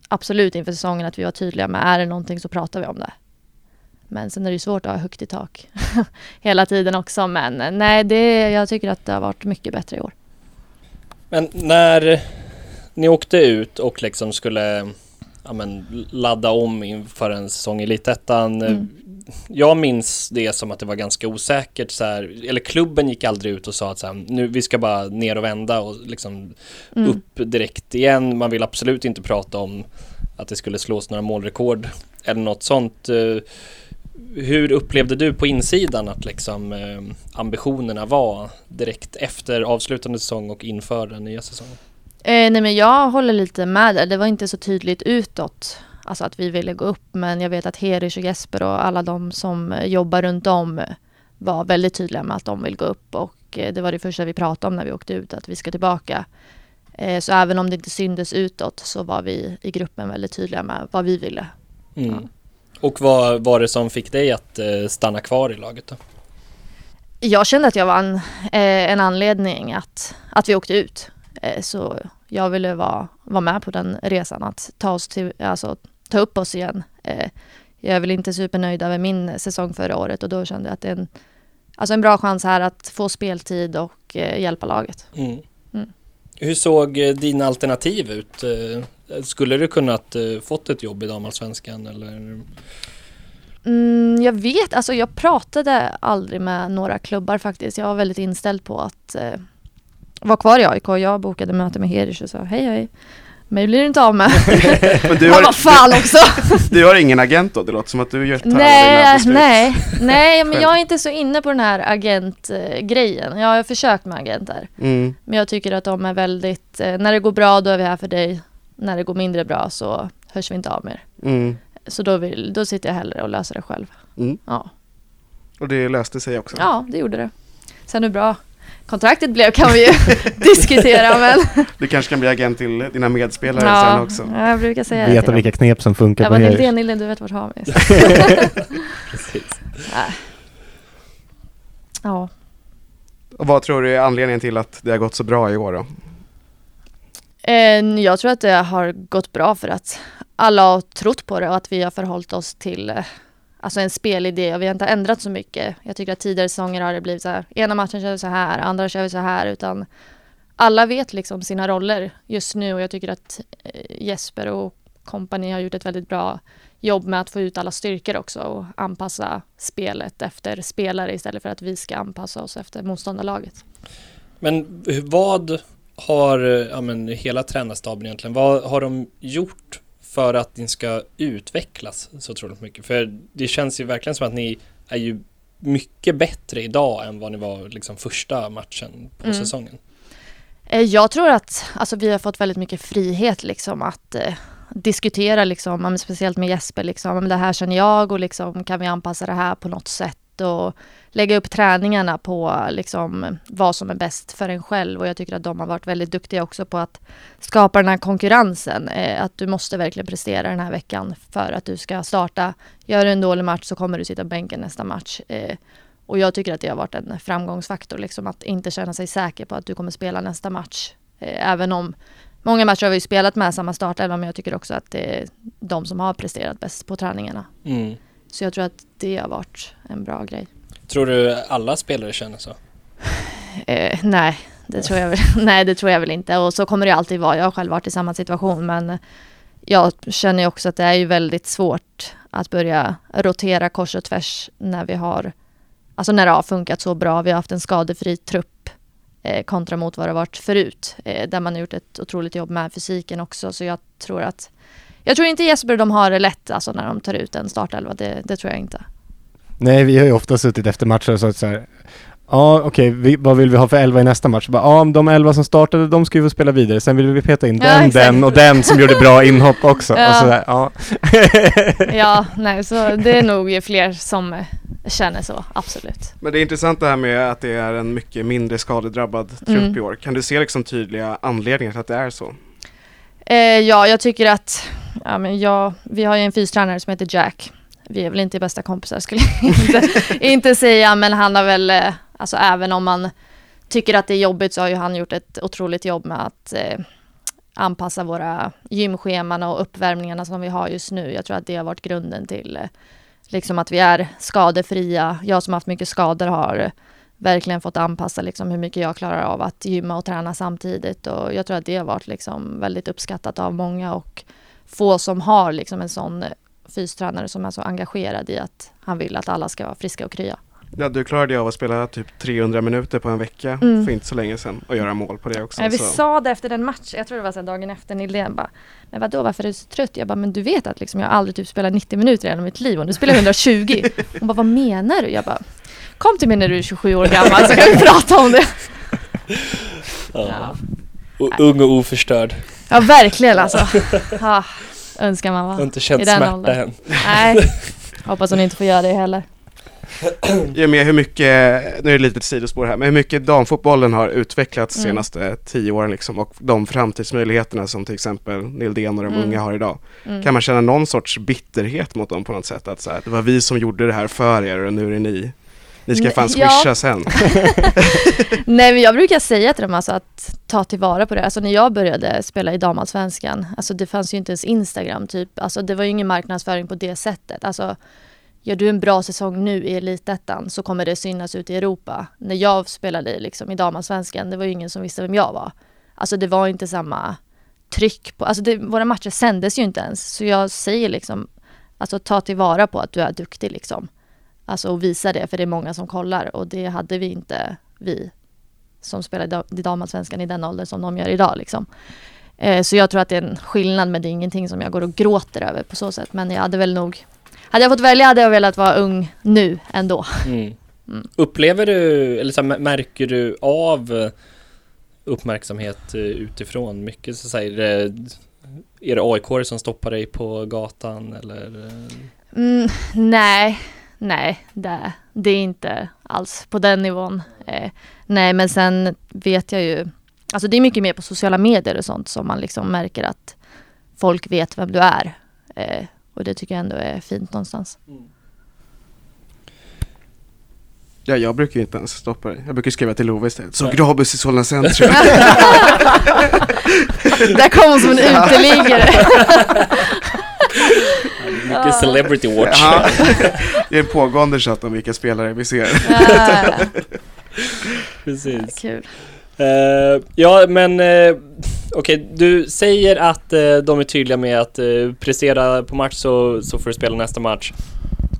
absolut inför säsongen att vi var tydliga med är det någonting så pratar vi om det. Men sen är det ju svårt att ha högt i tak (laughs) hela tiden också. Men nej, det, jag tycker att det har varit mycket bättre i år. Men när ni åkte ut och liksom skulle ja, men, ladda om inför en säsong i Elitettan. Mm. Jag minns det som att det var ganska osäkert så här, eller klubben gick aldrig ut och sa att så här, nu vi ska bara ner och vända och liksom Mm. upp direkt igen. Man vill absolut inte prata om att det skulle slås några målrekord eller något sånt. Hur upplevde du på insidan att liksom eh, ambitionerna var direkt efter avslutande säsong och inför den nya säsongen? Eh, nej men jag håller lite med där. Det var inte så tydligt utåt. Alltså att vi ville gå upp. Men jag vet att Herish och Jesper och alla de som eh, jobbar runt om var väldigt tydliga med att de vill gå upp. Och eh, det var det första vi pratade om när vi åkte ut. Att vi ska tillbaka. Eh, så även om det inte syntes utåt så var vi i gruppen väldigt tydliga med vad vi ville. Mm. Ja. Och vad var det som fick dig att stanna kvar i laget då? Jag kände att jag var en, en anledning att, att vi åkte ut. Så jag ville vara, vara med på den resan, att ta, oss till, alltså, ta upp oss igen. Eh, jag är väl inte supernöjd över min säsong förra året och då kände jag att det är en, alltså en bra chans här att få speltid och eh, hjälpa laget. Mm. Mm. Hur såg eh, dina alternativ ut? Eh, Skulle du kunnat eh, fått ett jobb i damallsvenskan eller? Mm, jag vet, alltså jag pratade aldrig med några klubbar faktiskt. Jag var väldigt inställd på att vara kvar i AIK. Jag bokade möte med Herish och sa hej hej. Mig blir du inte av med. (laughs) Men du har, vad fan också! (laughs) du har ingen agent då? Det låter som att du gör nej, nej, nej, men jag är inte så inne på den här agentgrejen. Jag har försökt med agenter. Mm. Men jag tycker att de är väldigt, eh, när det går bra då är vi här för dig. När det går mindre bra så hörs vi inte av mer. Mm. Så då, vill, då sitter jag hellre och löser det själv. Mm. Ja, Och det löste sig också. ja det gjorde det. Sen hur bra kontraktet blev kan vi ju (laughs) diskutera men... Du kanske kan bli agent till dina medspelare sen Ja, också. jag brukar säga det Veta vilka knep som funkar Jag på bara, er. Nildén, Nildén, du vet vart Hamis (laughs) Nej. Ja. Och vad tror du är anledningen till att det har gått så bra i år då? Eh, Jag tror att det har gått bra för att alla har trott på det och att vi har förhållit oss till eh, alltså en spelidé och vi har inte ändrat så mycket. Jag tycker att tidigare säsonger har det blivit så här, ena matchen kör vi så här, andra kör vi så här, utan alla vet liksom sina roller just nu och jag tycker att eh, Jesper och kompani har gjort ett väldigt bra jobb med att få ut alla styrkor också och anpassa spelet efter spelare istället för att vi ska anpassa oss efter motståndarlaget. Men vad har ja, men, hela tränarstaben egentligen, vad har de gjort för att ni ska utvecklas så otroligt mycket? För det känns ju verkligen som att ni är ju mycket bättre idag än vad ni var liksom första matchen på Mm. säsongen. Eh, Jag tror att alltså, vi har fått väldigt mycket frihet liksom att eh, diskutera liksom, speciellt med Jesper liksom, det här känner jag och liksom kan vi anpassa det här på något sätt och lägga upp träningarna på liksom vad som är bäst för en själv och jag tycker att de har varit väldigt duktiga också på att skapa den här konkurrensen. Eh, att du måste verkligen prestera den här veckan för att du ska starta. Gör du en dålig match så kommer du sitta på bänken nästa match. Eh, och jag tycker att det har varit en framgångsfaktor, liksom att inte känna sig säker på att du kommer spela nästa match. Eh, även om många matcher har vi spelat med samma startelva, men jag tycker också att det är de som har presterat bäst på träningarna. Mm. Så jag tror att det har varit en bra grej. Tror du alla spelare känner så? Eh, nej, det tror jag väl, (laughs) nej, det tror jag väl inte. Och så kommer det alltid vara. Jag har själv varit i samma situation, men jag känner ju också att det är ju väldigt svårt att börja rotera kors och tvärs när vi har, alltså när det har funkat så bra. Vi har haft en skadefri trupp eh, kontra mot vad det har varit förut, eh, där man har gjort ett otroligt jobb med fysiken också. Så jag tror att, jag tror inte Jesper de har det lätt alltså när de tar ut en startelva. Det, det tror jag inte. Nej, vi har ju ofta suttit efter matcher och sagt så här. Ja, okej, vi- vad vill vi ha för elva i nästa match? Bara, Ja, de elva som startade, de ska ju få spela vidare. Sen vill vi peta in Ja, den, exakt. den och den som gjorde bra inhopp också. Ja. Och så där, ja. (laughs) Ja, nej, så det är nog ju fler som känner så, absolut. Men det är intressant det här med att det är en mycket mindre skadedrabbad trupp Mm. i år. Kan du se liksom tydliga anledningar till att det är så? Eh, ja, jag tycker att ja, men jag, vi har ju en fystränare som heter Jack. Vi är väl inte bästa kompisar skulle jag (laughs) inte, inte säga, men han har väl, eh, alltså även om man tycker att det är jobbigt så har ju han gjort ett otroligt jobb med att eh, anpassa våra gymscheman och uppvärmningarna som vi har just nu. Jag tror att det har varit grunden till eh, liksom att vi är skadefria. Jag som haft mycket skador har verkligen fått anpassa liksom hur mycket jag klarar av att gymma och träna samtidigt och jag tror att det har varit liksom väldigt uppskattat av många och få som har liksom en sån fystränare som är så engagerad i att han vill att alla ska vara friska och krya. Ja, du klarade ju av att spela typ 300 minuter på en vecka Mm. för inte så länge sedan och göra mål på det också. Nej, vi så. sa det efter den matchen, jag tror det var så här dagen efter Nildén bara Men vadå varför är du så trött? Jag bara men du vet att liksom jag har aldrig typ spelat 90 minuter i hela mitt liv och nu spelar jag 120 (laughs) Hon bara vad menar du? Jag bara Kom till mig när du är 27 år gammal så kan vi prata om det Ja, O- Ung och oförstörd. ja verkligen alltså ja, (laughs) Önskar man Jag har var inte känt i den smärta åldern. än. Nej (laughs) Hoppas hon inte får göra det heller och med hur mycket, nu är det lite ett sidospår här, men hur mycket damfotbollen har utvecklats de Mm. senaste tio åren liksom och de framtidsmöjligheterna som till exempel Nildén och de Mm. unga har idag. mm. Kan man känna någon sorts bitterhet mot dem på något sätt? Att så här, det var vi som gjorde det här för er och nu är det ni. Ni ska fan ja. swisha sen. (laughs) Nej men jag brukar säga till dem alltså att ta tillvara på det. Alltså när jag började spela i damallsvenskan, alltså det fanns ju inte ens Instagram typ. Alltså det var ju ingen marknadsföring på det sättet. Alltså gör du en bra säsong nu i elitettan så kommer det synas ut i Europa. När jag spelade liksom i damallsvenskan, det var ju ingen som visste vem jag var. Alltså det var inte samma tryck på, alltså det, våra matcher sändes ju inte ens. Så jag säger liksom, alltså ta tillvara på att du är duktig liksom. Alltså och visa det, för det är många som kollar och det hade vi inte vi som spelar i da- i damallsvenskan i den åldern som de gör idag liksom. Eh, så jag tror att det är en skillnad men det är ingenting som jag går och gråter över på så sätt. Men jag hade väl nog, hade jag fått välja hade jag velat vara ung nu ändå. Mm. (laughs) Mm. Upplever du, eller så här, märker du av eh, uppmärksamhet eh, utifrån mycket? Så säger det, är det AIK som stoppar dig på gatan eller? Mm, nej, nej, det, det är inte alls på den nivån. Eh, nej, men sen vet jag ju, alltså det är mycket mer på sociala medier och sånt som man liksom märker att folk vet vem du är. Eh, och det tycker jag ändå är fint någonstans. Ja, jag brukar ju inte ens stoppa dig. Jag brukar skriva till Love istället. Så Nej. Grabus i Solna centrum. (laughs) Där kom hon som en uteliggare. (laughs) Mycket celebrity watch. Ja. (laughs) Det är en pågående chatt om vilka spelare vi ser. (laughs) Precis. kul. Eh, ja, men uh, okej, du säger att eh, de är tydliga med att uh, prestera på match så, så får du spela nästa match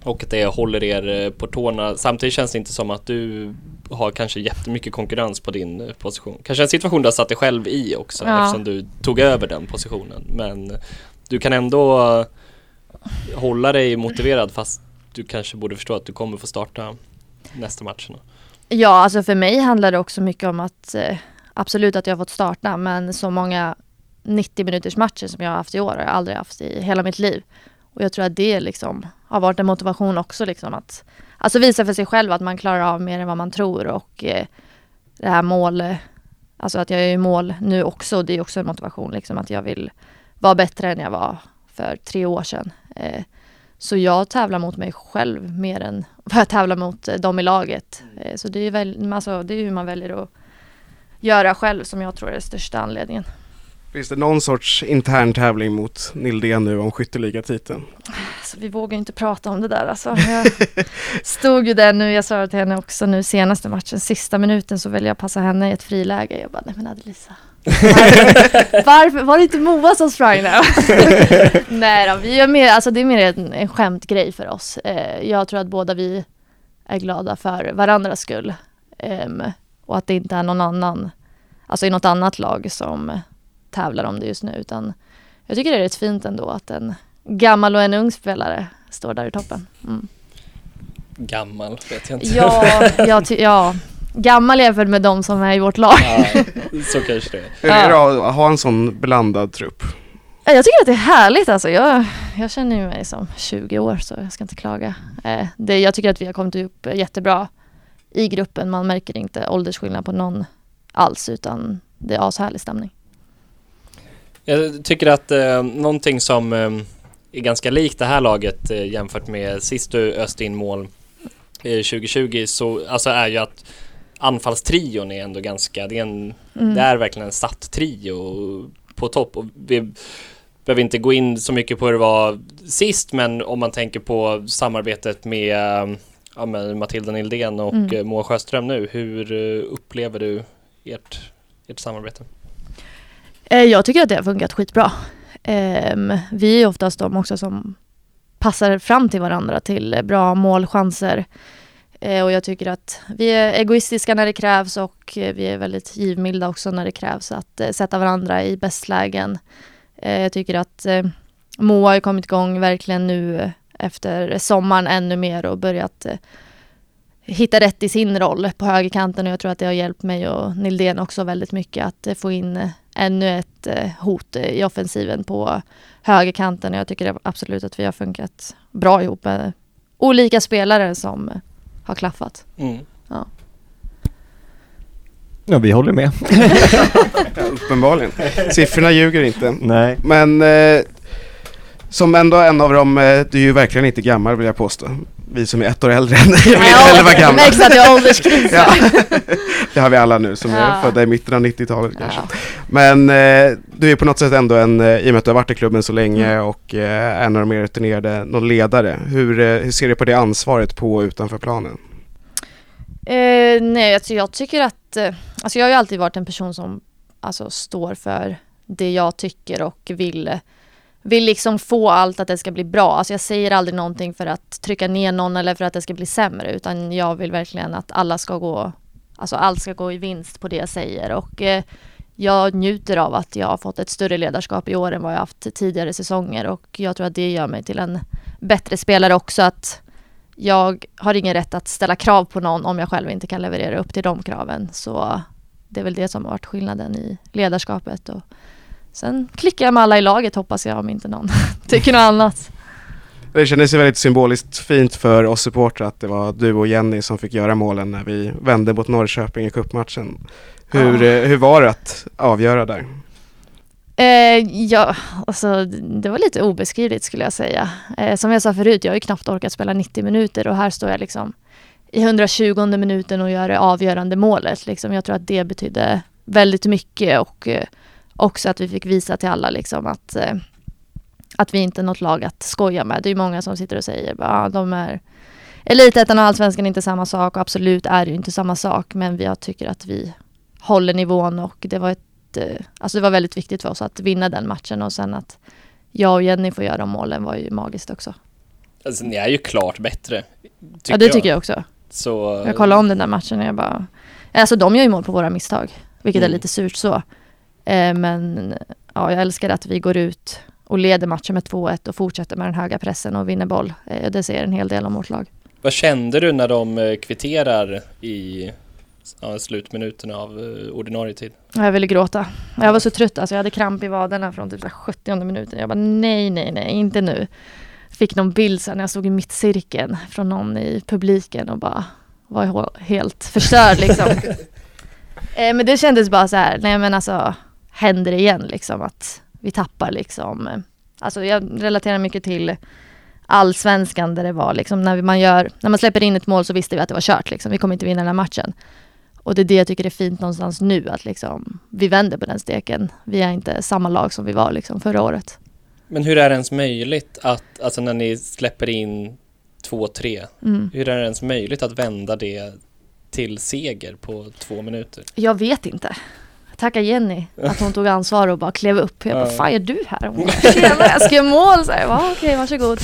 och att det håller er på tårna. Samtidigt känns det inte som att du har kanske jättemycket konkurrens på din position. Kanske en situation du har satt dig själv i också Ja. eftersom du tog över den positionen. Men du kan ändå hålla dig motiverad fast du kanske borde förstå att du kommer få starta nästa match? Ja, alltså för mig handlar det också mycket om att eh, absolut att jag har fått starta, men så många 90 minuters matcher som jag har haft i år har jag aldrig haft i hela mitt liv. Och jag tror att det liksom har varit en motivation också liksom att alltså visa för sig själv att man klarar av mer än vad man tror och eh, det här mål, alltså att jag är i mål nu också, det är också en motivation liksom att jag vill vara bättre än jag var för tre år sedan. Eh, så jag tävlar mot mig själv mer än (laughs) vad jag tävlar mot eh, dem i laget. Eh, Så det är, väl, alltså, det är hur man väljer att göra själv som jag tror är den största anledningen. Finns det någon sorts intern tävling mot Nildén nu om skytteligatiteln? Alltså, vi vågar inte prata om det där. Alltså, jag (laughs) stod ju där nu, jag sa till henne också nu senaste matchen, sista minuten så väljer jag passa henne i ett friläge. Jag bara, nej men Adelisa. Varför, (laughs) varför var det inte Moa som sprang där? (laughs) nej då, vi är mer, alltså det är mer en, en skämtgrej för oss. Eh, jag tror att båda vi är glada för varandras skull. Ehm, och att det inte är någon annan, alltså i något annat lag som tävlar om det just nu. Utan jag tycker det är rätt fint ändå att en gammal och en ung spelare står där i toppen. Mm. Gammal vet jag inte. Ja, jag ty- ja, gammal jämfört med de som är i vårt lag. Ja, (laughs) så kanske det är. Hur är det att ha en sån blandad trupp? Ja, Jag tycker att det är härligt alltså. Jag, jag känner ju mig som 20 år så jag ska inte klaga. Eh, det, jag tycker att vi har kommit upp jättebra i gruppen. Man märker inte åldersskillnad på någon alls utan det är ashärlig stämning. Jag tycker att eh, någonting som eh, är ganska likt det här laget eh, jämfört med sist du öste in mål eh, 2020 så alltså är ju att anfallstrion är ändå ganska, det är, en, Mm. det är verkligen en satt trio på topp och vi behöver inte gå in så mycket på hur det var sist men om man tänker på samarbetet med, ja, med Matilda Nildén och Mm. eh, Moa Sjöström nu, hur eh, upplever du ert, ert samarbete? Eh, Jag tycker att det har funkat skitbra. Ehm, Vi är oftast de också som passar fram till varandra till bra målchanser. Eh, och jag tycker att vi är egoistiska när det krävs och eh, vi är väldigt givmilda också när det krävs att eh, sätta varandra i bästlägen. lägen. Jag tycker att Moa har kommit igång verkligen nu efter sommaren ännu mer och börjat hitta rätt i sin roll på högerkanten och jag tror att det har hjälpt mig och Nildén också väldigt mycket att få in ännu ett hot i offensiven på högerkanten och jag tycker absolut att vi har funkat bra ihop med olika spelare som har klaffat. Mm. Ja, vi håller med. Ja, (laughs) uppenbarligen. Siffrorna ljuger inte. Nej. Men eh, som ändå en av dem, eh, du är ju verkligen inte gammal vill jag påstå. Vi som är ett år äldre än jag vill inte heller vara gamla. Men Exakt, jag har ålderskris. Ja. (laughs) Det har vi alla nu som är Ja. födda i mitten av 90-talet kanske. Ja. Men eh, du är på något sätt ändå en, eh, i och med att du har varit i klubben så länge Mm. och eh, en av de mer rutinerade, någon ledare. Hur, eh, hur ser du på det ansvaret på och utanför planen? Eh, nej, alltså jag tycker att... Eh, alltså jag har ju alltid varit en person som alltså, står för det jag tycker och vill, vill liksom få allt att det ska bli bra. Alltså jag säger aldrig någonting för att trycka ner någon eller för att det ska bli sämre utan jag vill verkligen att alla ska gå... Alltså allt ska gå i vinst på det jag säger och eh, jag njuter av att jag har fått ett större ledarskap i år än vad jag haft tidigare säsonger och jag tror att det gör mig till en bättre spelare också att jag har ingen rätt att ställa krav på någon om jag själv inte kan leverera upp till de kraven. Så det är väl det som har varit skillnaden i ledarskapet. Och sen klickar jag med alla i laget hoppas jag om inte någon (laughs) tycker något annat. Det kändes ju väldigt symboliskt fint för oss supportrar att det var du och Jenny som fick göra målen när vi vände mot Norrköping i cupmatchen. Hur, Ja. eh, hur var det att avgöra där? Eh, ja, alltså det var lite obeskrivligt skulle jag säga. Eh, som jag sa förut, jag har ju knappt orkat spela 90 minuter och här står jag liksom i 120 minuten och gör det avgörande målet. Liksom. Jag tror att det betydde väldigt mycket och eh, också att vi fick visa till alla liksom att, eh, att vi inte är något lag att skoja med. Det är ju många som sitter och säger att de är Elitettan och Allsvenskan är inte samma sak och absolut är det ju inte samma sak men jag tycker att vi håller nivån och det var ett eh, Alltså det var väldigt viktigt för oss att vinna den matchen och sen att jag och Jenny får göra målen var ju magiskt också. Alltså, ni är ju klart bättre. ja det tycker jag också. Så, Jag kollade om den där matchen och jag bara Alltså de gör ju mål på våra misstag Vilket är Mm. lite surt så Men ja, jag älskar att vi går ut och leder matchen med 2-1 och fortsätter med den höga pressen och vinner boll. Eh, det säger en hel del om vårt lag. Vad kände du när de eh, kvitterar i ja, slutminuterna av eh, ordinarie tid? Jag ville gråta. Jag var så trött, alltså jag hade kramp i vaderna från typ så här 70 minuten. Jag bara nej, nej, nej, inte nu. Fick någon bild sen när jag stod i mittcirkeln från någon i publiken och bara var helt förstörd liksom. (laughs) eh, men det kändes bara så här, nej men alltså händer det igen liksom att vi tappar liksom. eh, Alltså jag relaterar mycket till allsvenskan där det var liksom när man gör, när man släpper in ett mål så visste vi att det var kört liksom. Vi kommer inte vinna den här matchen. Och det är det jag tycker är fint någonstans nu, att liksom, vi vänder på den steken. Vi är inte samma lag som vi var liksom förra året. Men hur är det ens möjligt att, alltså när ni släpper in 2-3, Mm. hur är det ens möjligt att vända det till seger på två minuter? Jag vet inte. Tacka Jenny att hon tog ansvar och bara klev upp. Jag bara, fan gör du här? Hon bara, tjena jag ska göra mål. Så jag bara, okej varsågod.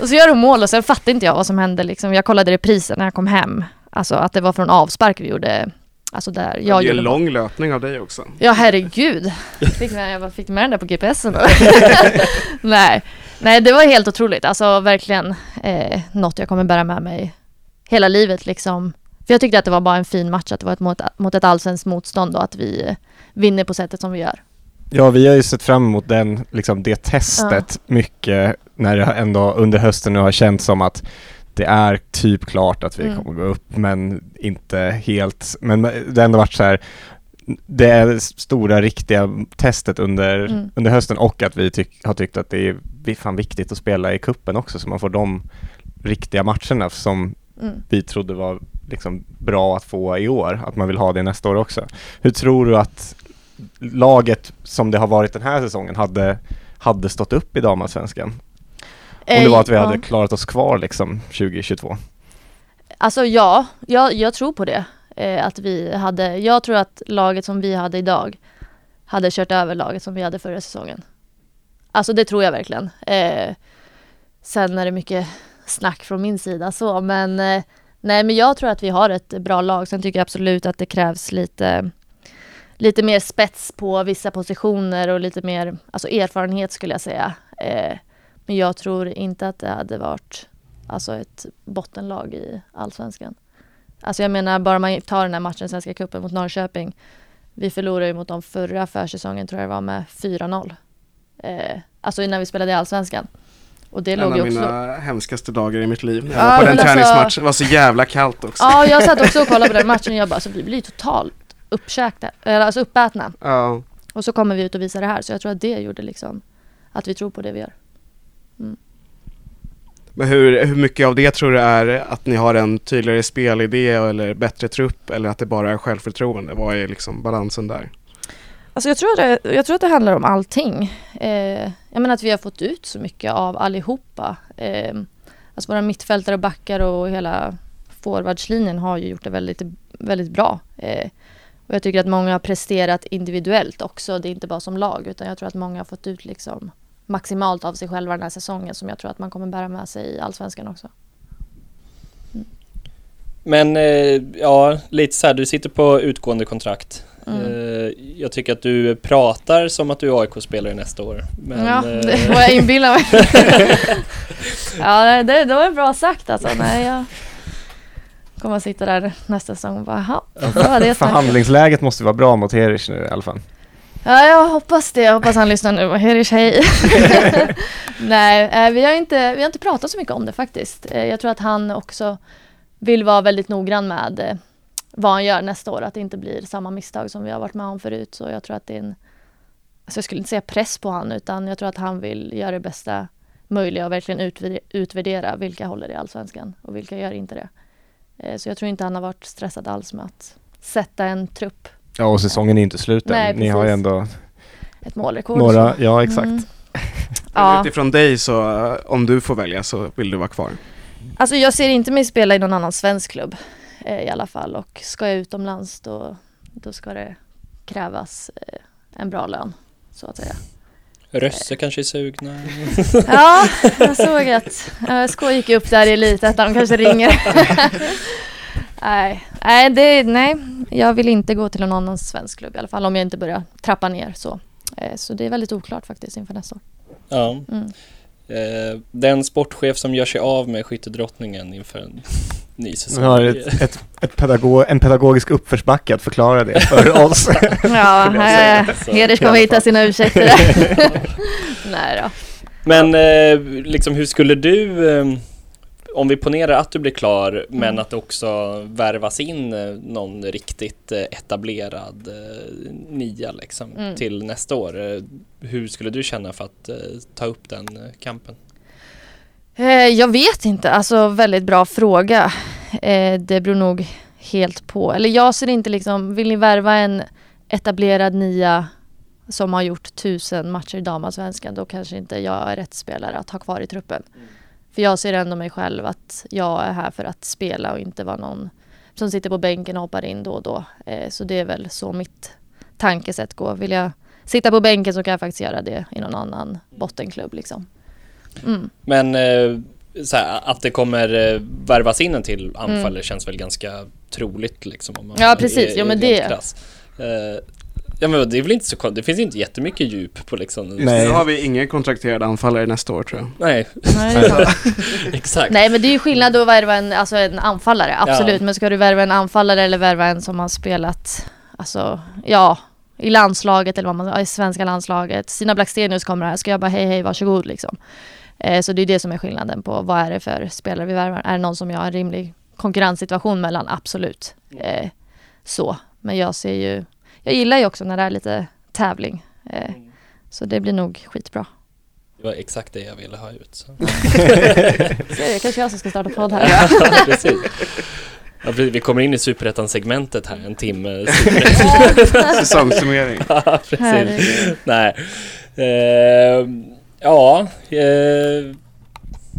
Och så gör hon mål och sen fattade inte jag vad som hände liksom. Jag kollade reprisen när jag kom hem. Alltså att det var från avspark vi gjorde. Alltså där det jag är ju en lång löpning av dig också. Ja herregud. Fick med, jag bara fick med den där på GPSen. (laughs) Nej. Nej, det var helt otroligt. Alltså verkligen eh, något jag kommer bära med mig hela livet liksom. För jag tyckte att det var bara en fin match, att det var ett mot, mot ett allsvenskt motstånd och att vi vinner på sättet som vi gör. Ja, vi har ju sett fram emot den, liksom det testet mycket när det ändå under hösten nu har känts som att det är typ klart att vi Mm. kommer gå upp men inte helt. Men det har ändå varit så här det är stora riktiga testet under, Mm. under hösten och att vi tyck, har tyckt att det är fan viktigt att spela i kuppen också så man får de riktiga matcherna som Mm. vi trodde var liksom bra att få i år, att man vill ha det nästa år också. Hur tror du att laget som det har varit den här säsongen hade, hade stått upp i damallsvenskan? Om det var att vi Eh, hade klarat oss kvar liksom 2022. Alltså ja, jag, jag tror på det. Eh, att vi hade, jag tror att laget som vi hade idag hade kört över laget som vi hade förra säsongen. Alltså det tror jag verkligen. Eh, sen är det mycket snack från min sida så, men eh, nej men jag tror att vi har ett bra lag. Sen tycker jag absolut att det krävs lite lite mer spets på vissa positioner och lite mer alltså erfarenhet skulle jag säga. Eh, men jag tror inte att det hade varit alltså ett bottenlag i allsvenskan. Alltså jag menar bara man tar den här matchen, Svenska cupen mot Norrköping. Vi förlorade ju mot dem förra försäsongen tror jag det var med 4-0. Eh, alltså innan vi spelade i allsvenskan. Och det En låg av också... mina hemskaste dagar i mitt liv. Jag Ja, var på den alltså- träningsmatchen, det var så jävla kallt också. Ja, jag satt också och kollade på den (laughs) matchen och jag bara, alltså, vi blir ju totalt uppkäkta, eller alltså uppätna. Ja. Och så kommer vi ut och visar det här, så jag tror att det gjorde liksom att vi tror på det vi gör. Men hur, hur mycket av det tror du är att ni har en tydligare spelidé eller bättre trupp eller att det bara är självförtroende? Vad är liksom balansen där? Alltså jag tror, att det, jag tror att det handlar om allting. Eh, jag menar att vi har fått ut så mycket av allihopa. Eh, alltså våra mittfältare och backar och hela forwardslinjen har ju gjort det väldigt, väldigt bra. Eh, och jag tycker att många har presterat individuellt också. Det är inte bara som lag utan jag tror att många har fått ut liksom maximalt av sig själva den här säsongen som jag tror att man kommer bära med sig i allsvenskan också. Mm. Men eh, ja, lite så här, du sitter på utgående kontrakt. Mm. Eh, Jag tycker att du pratar som att du är AIK-spelare nästa år. Men, ja, eh, det var jag inbillar mig. (laughs) (laughs) ja, det, det var bra sagt alltså. Nej, jag kommer att sitta där nästa säsong och bara, var det snacket?" Förhandlingsläget måste vara bra mot Herish nu i alla fall. Ja, jag hoppas det. Jag hoppas han lyssnar nu. Herish, hej. (laughs) Nej, eh, vi har, inte, vi har inte pratat så mycket om det faktiskt. Jag tror att han också vill vara väldigt noggrann med vad han gör nästa år. Att det inte blir samma misstag som vi har varit med om förut. Så jag tror att det är en, alltså jag skulle inte säga press på han utan jag tror att han vill göra det bästa möjliga och verkligen utvärdera, vilka håller i Allsvenskan och vilka gör inte det. Eh, Så jag tror inte han har varit stressad alls med att sätta en trupp, Ja, och säsongen är inte slut än. Nej, Ni har ju ändå ett målrekord. några, ja exakt. Mm. (laughs) Ja. Utifrån dig så, om du får välja så vill du vara kvar. Alltså jag ser inte mig spela i någon annan svensk klubb eh, i alla fall och ska jag utomlands då, då ska det krävas eh, en bra lön så att säga. Rösse kanske är sugna. (laughs) Ja, jag såg att ÖSK gick upp där i elitettan, de kanske ringer. (laughs) nej, nej, det, nej, jag vill inte gå till någon annan svensk klubb i alla fall om jag inte börjar trappa ner så. Eh, så det är väldigt oklart faktiskt inför nästa år. Ja. Mm. Eh, Den sportchef som gör sig av med skyttedrottningen inför en ny Vi säsong. har ett, ett, ett pedagog, en pedagogisk uppförsbacke att förklara det för (laughs) oss. Ja, (laughs) eh, Heders kommer hitta sina ursäkter (laughs) nej då. Men eh, liksom hur skulle du, eh, om vi ponerar att du blir klar, men Mm. att det också värvas in eh, någon riktigt eh, etablerad eh, nia liksom Mm. till nästa år. Eh, hur skulle du känna för att eh, ta upp den eh, kampen? Eh, jag vet inte, alltså väldigt bra fråga. Eh, det beror nog helt på. Eller jag ser inte liksom, vill ni värva en etablerad nia som har gjort tusen matcher i damallsvenskan då kanske inte jag är rätt spelare att ha kvar i truppen. För jag ser ändå mig själv att jag är här för att spela och inte vara någon som sitter på bänken och hoppar in då och då. Eh, så det är väl så mitt tankesätt går. Vill jag sitta på bänken så kan jag faktiskt göra det i någon annan bottenklubb liksom. Mm. Men eh, så här, att det kommer eh, värvas in en till anfallare känns väl ganska troligt liksom. Om man Mm. Ja, precis. är- Jo, men är det- krass. Eh, Ja men det är väl inte så det finns inte jättemycket djup på liksom Nej. Nu har vi ingen kontrakterad anfallare nästa år tror jag. Nej, (laughs) exakt. Nej men det är ju skillnad att värva en, alltså en anfallare, absolut. Ja. Men ska du värva en anfallare eller värva en som har spelat, alltså ja, i landslaget eller vad man ja, i svenska landslaget. Stina Blackstenius kommer här, ska jag bara hej hej varsågod liksom. Eh, så det är det som är skillnaden på vad är det för spelare vi värvar. Är det någon som jag har en rimlig konkurrenssituation mellan? Absolut. Eh, så. Men jag ser ju, jag gillar ju också när det är lite tävling. Eh, så det blir nog skitbra. Det var exakt det jag ville ha ut. Så. (laughs) Så det kanske jag som ska starta podd här. ja, precis. Ja. Vi kommer in i superettan-segmentet här, en timme. (laughs) Säsongssummering. (laughs) Ja, precis. Herregud. Nej. Eh, ja, eh,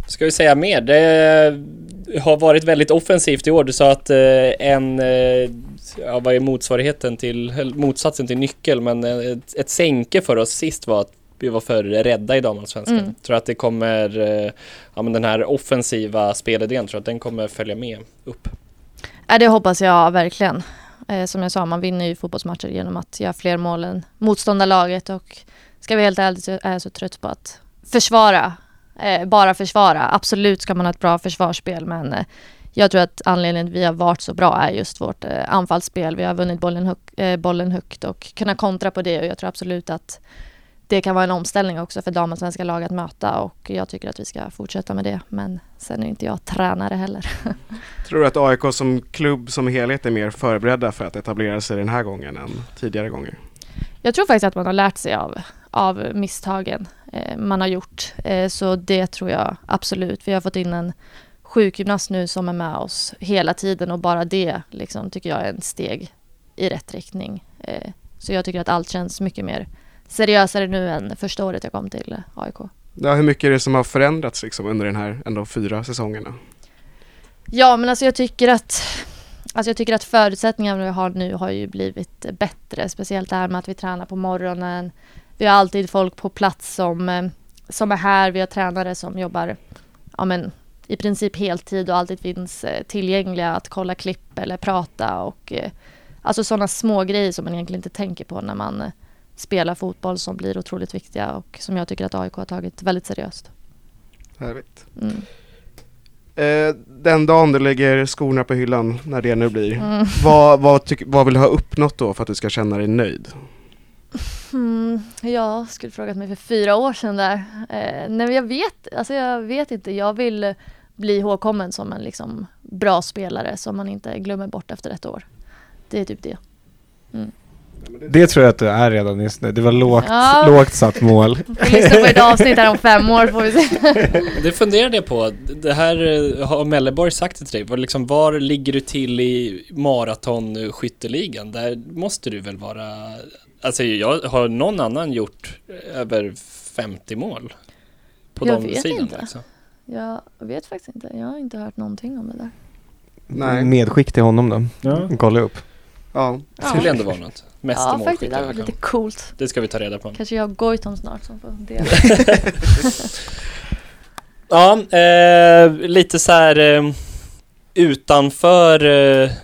ska vi säga mer? Det har varit väldigt offensivt i år. Du sa att eh, en, eh, ja, vad är motsvarigheten till, motsatsen till nyckel, men eh, ett, ett sänke för oss sist var att vi var för rädda i damallsvenskan. Mm. Tror att det kommer, eh, ja men den här offensiva spelidén, tror att den kommer följa med upp? Ja, det hoppas jag verkligen. Eh, som jag sa, man vinner ju fotbollsmatcher genom att göra fler mål än motståndarlaget och ska vi helt ärligt så är jag så trött på att försvara, eh, bara försvara. Absolut ska man ha ett bra försvarsspel men eh, jag tror att anledningen till att vi har varit så bra är just vårt eh, anfallsspel. Vi har vunnit bollen, hög, eh, bollen högt och kunnat kontra på det och jag tror absolut att det kan vara en omställning också för damallsvenska lag att möta och jag tycker att vi ska fortsätta med det. Men sen är inte jag tränare heller. (laughs) Tror du att AIK som klubb som helhet är mer förberedda för att etablera sig den här gången än tidigare gånger? Jag tror faktiskt att man har lärt sig av, av misstagen eh, man har gjort. Eh, så det tror jag absolut. Vi har fått in en sjukgymnast nu som är med oss hela tiden och bara det liksom, tycker jag är en steg i rätt riktning. Eh, så jag tycker att allt känns mycket mer seriösare nu än första året jag kom till AIK. Ja, hur mycket är det som har förändrats liksom under den här ändå fyra säsongerna? Ja, men alltså jag tycker att Alltså jag tycker att förutsättningarna vi har nu har ju blivit bättre. Speciellt det här med att vi tränar på morgonen. Vi har alltid folk på plats som, eh, som är här. Vi har tränare som jobbar ja, men, i princip heltid och alltid finns eh, tillgängliga att kolla klipp eller prata. Och, eh, Alltså sådana små grejer som man egentligen inte tänker på när man spelar fotboll som blir otroligt viktiga och som jag tycker att AIK har tagit väldigt seriöst. Härligt. Mm. Eh, den dagen du lägger skorna på hyllan, när det nu blir, Mm. (laughs) vad, vad, tyck, vad vill du ha uppnått då för att du ska känna dig nöjd? Mm, jag skulle frågat mig för fyra år sedan där. Eh, nej jag vet, alltså jag vet inte. Jag vill bli ihågkommen som en liksom bra spelare som man inte glömmer bort efter ett år. Det är typ det. Det tror jag att du är redan just nu. Det var lågt, Ja. lågt satt mål. Får lyssna på ett avsnitt här om fem år får vi se. (laughs) Det funderade jag på. Det här eh, har Melleborg sagt till dig. Var, liksom, var ligger du till i maratonskytteligan? Där måste du väl vara... Alltså jag har någon annan gjort över 50 mål? På Jag de vet sidan inte. Liksom. Jag vet faktiskt inte. Jag har inte hört någonting om det där. Nej. Medskick till honom då. Ja. Kolla upp. Ja, Det skulle ändå vara något. Mest ja, faktiskt. Det målskytte. lite coolt. Det ska vi ta reda på. Kanske jag och Goitom snart som får dela. (laughs) Ja, eh, lite så här eh, utanför,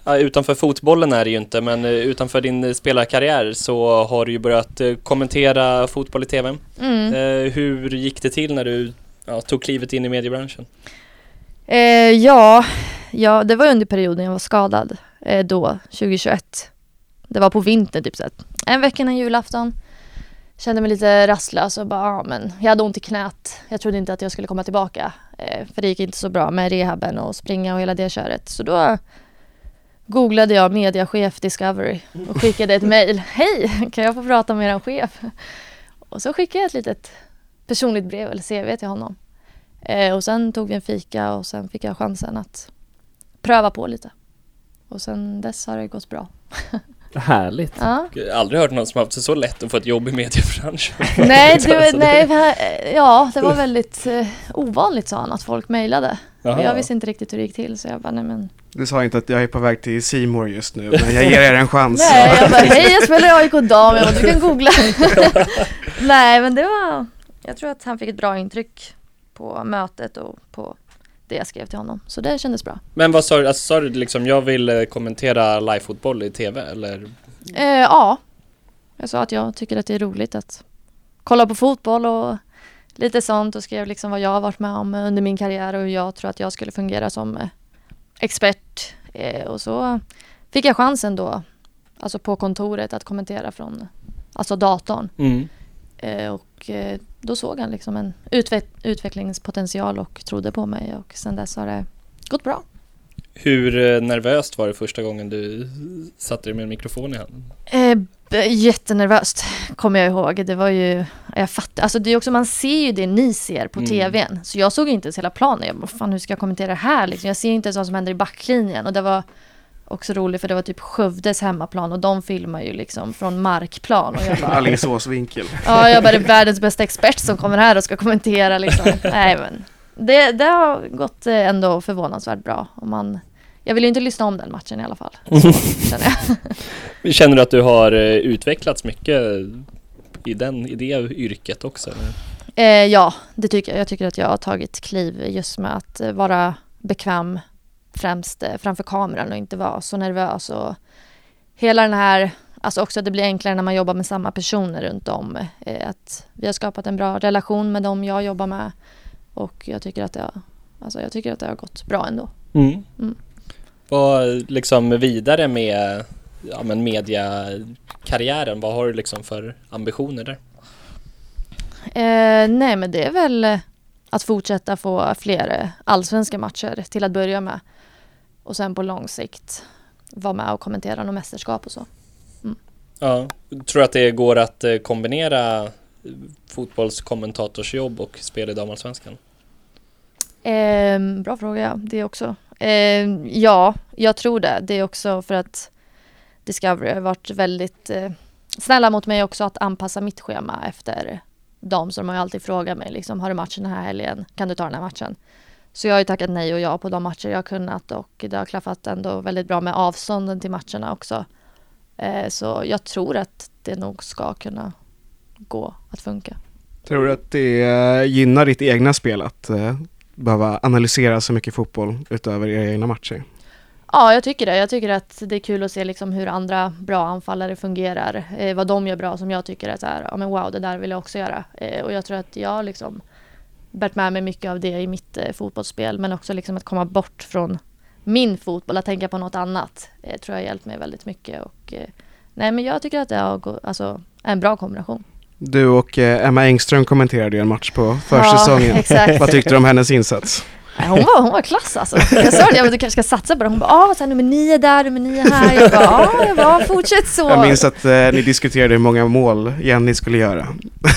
eh, utanför fotbollen är det ju inte, men eh, utanför din spelarkarriär så har du ju börjat eh, kommentera fotboll i TV. Mm. Eh, hur gick det till när du ja, tog klivet in i mediebranschen? Eh, ja, ja, det var under perioden jag var skadad eh, då, 2021. Det var på vintern, typ så att en vecka innan julafton. Kände mig lite rastlös och bara, ja, men jag hade ont i knät. Jag trodde inte att jag skulle komma tillbaka. Eh, för det gick inte så bra med rehaben och springa och hela det köret. Så då googlade jag mediachef Discovery och skickade ett mejl. (laughs) Hej, kan jag få prata med er chef? Och så skickade jag ett litet personligt brev eller CV till honom. Eh, och sen tog vi en fika och sen fick jag chansen att pröva på lite. Och sen dess har det gått bra. (laughs) Härligt. Ja. Jag har aldrig hört någon som haft det så lätt att få ett jobb i mediebranschen. (laughs) nej, det, Alltså, nej, eh, ja, det var väldigt eh, ovanligt sa han att folk mejlade. Jag visste inte riktigt hur det gick till så jag bara, nej men. du sa inte att jag är på väg till Simor just nu, men jag ger er en chans. Nej, jag bara, hej jag spelar AIK dam, jag bara, du kan googla. (laughs) nej, men det var, jag tror att han fick ett bra intryck på mötet och på det jag skrev till honom. Så det kändes bra. Men vad sa du, alltså, sa du liksom jag vill eh, kommentera live-fotboll i TV eller? Eh, ja, jag sa att jag tycker att det är roligt att kolla på fotboll och lite sånt och skrev liksom vad jag har varit med om under min karriär och hur jag tror att jag skulle fungera som eh, expert. Eh, och så fick jag chansen då, alltså på kontoret, att kommentera från alltså datorn. Mm. Eh, och eh, då såg han liksom en utveck- utvecklingspotential och trodde på mig och sen dess har det gått bra. Hur eh, nervöst var det första gången du satte dig med en mikrofon i handen? Eh, jättenervöst kommer jag ihåg. Det var ju, jag fattar, alltså det är också, man ser ju det ni ser på Mm. tvn. Så jag såg inte ens hela planen. Jag bara, fan hur ska jag kommentera det här liksom? Jag ser inte ens vad som händer i backlinjen. Och det var också roligt för det var typ Skövdes hemmaplan och de filmar ju liksom från markplan. Och jag bara, (laughs) Alingsåsvinkel. ja jag bara, det är världens bästa expert som kommer här och ska kommentera liksom. (laughs) Nej men, det, det har gått eh, ändå förvånansvärt bra. Och man, jag vill ju inte lyssna om den matchen i alla fall. Så, (laughs) känner jag. Känner du att du har eh, utvecklats mycket i, den, i det yrket också? Eh, ja, det tycker jag. Jag tycker att jag har tagit kliv just med att eh, vara bekväm främst eh, framför kameran och inte vara så nervös och hela den här, alltså också att det blir enklare när man jobbar med samma personer runt om. Eh, att vi har skapat en bra relation med dem jag jobbar med och jag tycker att det har, alltså jag tycker att det har gått bra ändå. Mm. Mm. Vad liksom vidare med ja, men mediakarriären, vad har du liksom för ambitioner där? Eh, nej men det är väl att fortsätta få fler allsvenska matcher till att börja med. Och sen på lång sikt vara med och kommentera något mästerskap och så. Ja, tror du att det går att eh, kombinera fotbollskommentatorsjobb och spel i damallsvenskan? Eh, bra fråga. Det också. Eh, ja, jag tror det. Det är också för att Discovery har varit väldigt eh, snälla mot mig också att anpassa mitt schema efter dem. Så de har ju alltid frågat mig liksom, har du matchen den här helgen? Kan du ta den här matchen? Så jag har ju tackat nej och ja på de matcher jag har kunnat och det har klaffat ändå väldigt bra med avstånden till matcherna också. Eh, så jag tror att det nog ska kunna gå att funka. Tror du att det gynnar ditt egna spel att eh, behöva analysera så mycket fotboll utöver era egna matcher? Ja, jag tycker det. Jag tycker att det är kul att se liksom hur andra bra anfallare fungerar. Eh, vad de gör bra som jag tycker är så här, ja men wow, det där vill jag också göra. Och jag tror att jag liksom bärt med mig mycket av det i mitt eh, fotbollsspel, men också liksom att komma bort från min fotboll, att tänka på något annat, eh, tror jag har hjälpt mig väldigt mycket. Och, eh, nej, men jag tycker att det gå- alltså, är en bra kombination. Du och Emma Engström kommenterade ju en match på försäsongen. Ja, (laughs) exakt. Vad tyckte du om hennes insats? Nej, hon, var, hon var klass alltså. Jag sa det, jag bara, du kanske ska satsa på det. Hon bara, ah, så här, nummer nio där, nummer nio här. Jag bara, ja, jag bara, fortsätt så. Jag minns att eh, ni diskuterade hur många mål Jenny skulle göra.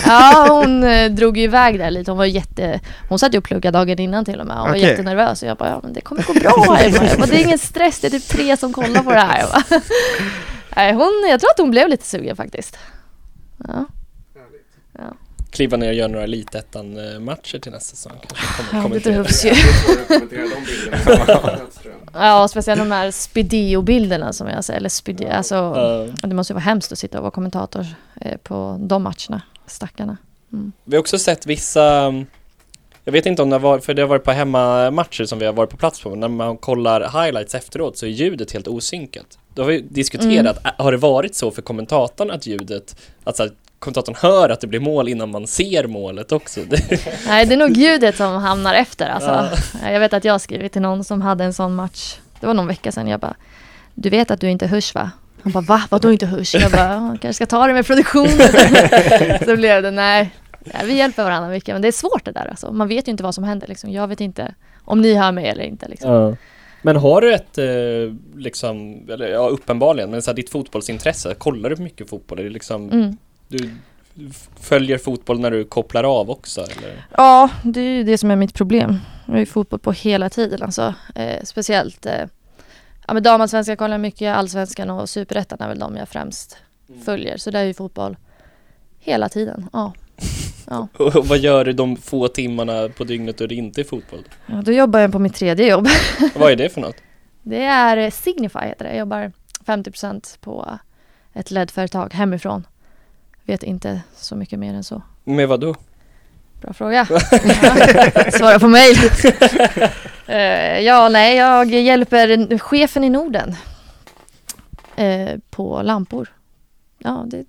Ja, hon eh, drog ju iväg där lite. Hon var jätte... Hon satt ju och pluggade dagen innan till och med. Hon var jättenervös. Och jag bara, ja men det kommer gå bra. Jag bara, jag bara, det är ingen stress, det är typ tre som kollar på det här. Jag, bara, (laughs) hon, jag tror att hon blev lite sugen faktiskt. Ja. Kliva ner och göra några Elitettan-matcher till nästa säsong. Kommer Ja, det behövs ju. (laughs) Ja, speciellt de här Spideo-bilderna som jag säger. Eller Spideo, alltså, Ja. det måste ju vara hemskt att sitta och vara kommentator eh, på de matcherna. Stackarna. Vi har också sett vissa jag vet inte om det har varit, för det har varit på hemmamatcher som vi har varit på plats på, men när man kollar highlights efteråt så är ljudet helt osynkat. Då har vi diskuterat, ä- har det varit så för kommentatorn att ljudet, att kommentatorn hör att det blir mål innan man ser målet också? Det, (laughs) Nej, det är nog ljudet som hamnar efter alltså. Ja. Jag vet att jag har skrivit till någon som hade en sån match. Det var någon vecka sedan. Jag bara, du vet att du inte hörs va? Han bara, va? Vadå inte hörs? Jag bara, "Ja, kanske ska ta det med produktionen. (laughs) Så blev det, nej. Ja, vi hjälper varandra mycket, men det är svårt det där alltså. Man vet ju inte vad som händer liksom. Jag vet inte om ni hör mig eller inte liksom. Men har du ett, eh, liksom, eller ja uppenbarligen, men så här, ditt fotbollsintresse, kollar du mycket fotboll? Är det liksom, Mm. du följer fotboll när du kopplar av också eller? Ja, det är ju det som är mitt problem. Jag har ju fotboll på hela tiden alltså. Eh, speciellt eh, ja, men damallsvenskan kollar jag mycket, allsvenskan och superettan är väl de jag främst följer. Så det är ju fotboll hela tiden. Ja. (laughs) Ja. Och vad gör du de få timmarna på dygnet då det inte är fotboll? ja, då jobbar jag på mitt tredje jobb. Vad är det för något? (laughs) Det är eh, Signify heter det. Jag jobbar 50% på ett LED-företag hemifrån. Vet inte så mycket mer än så. Med vad då? Bra fråga. (laughs) (laughs) Svara på mail. Eh, ja, nej, jag hjälper chefen i Norden eh, på lampor. Ja, det.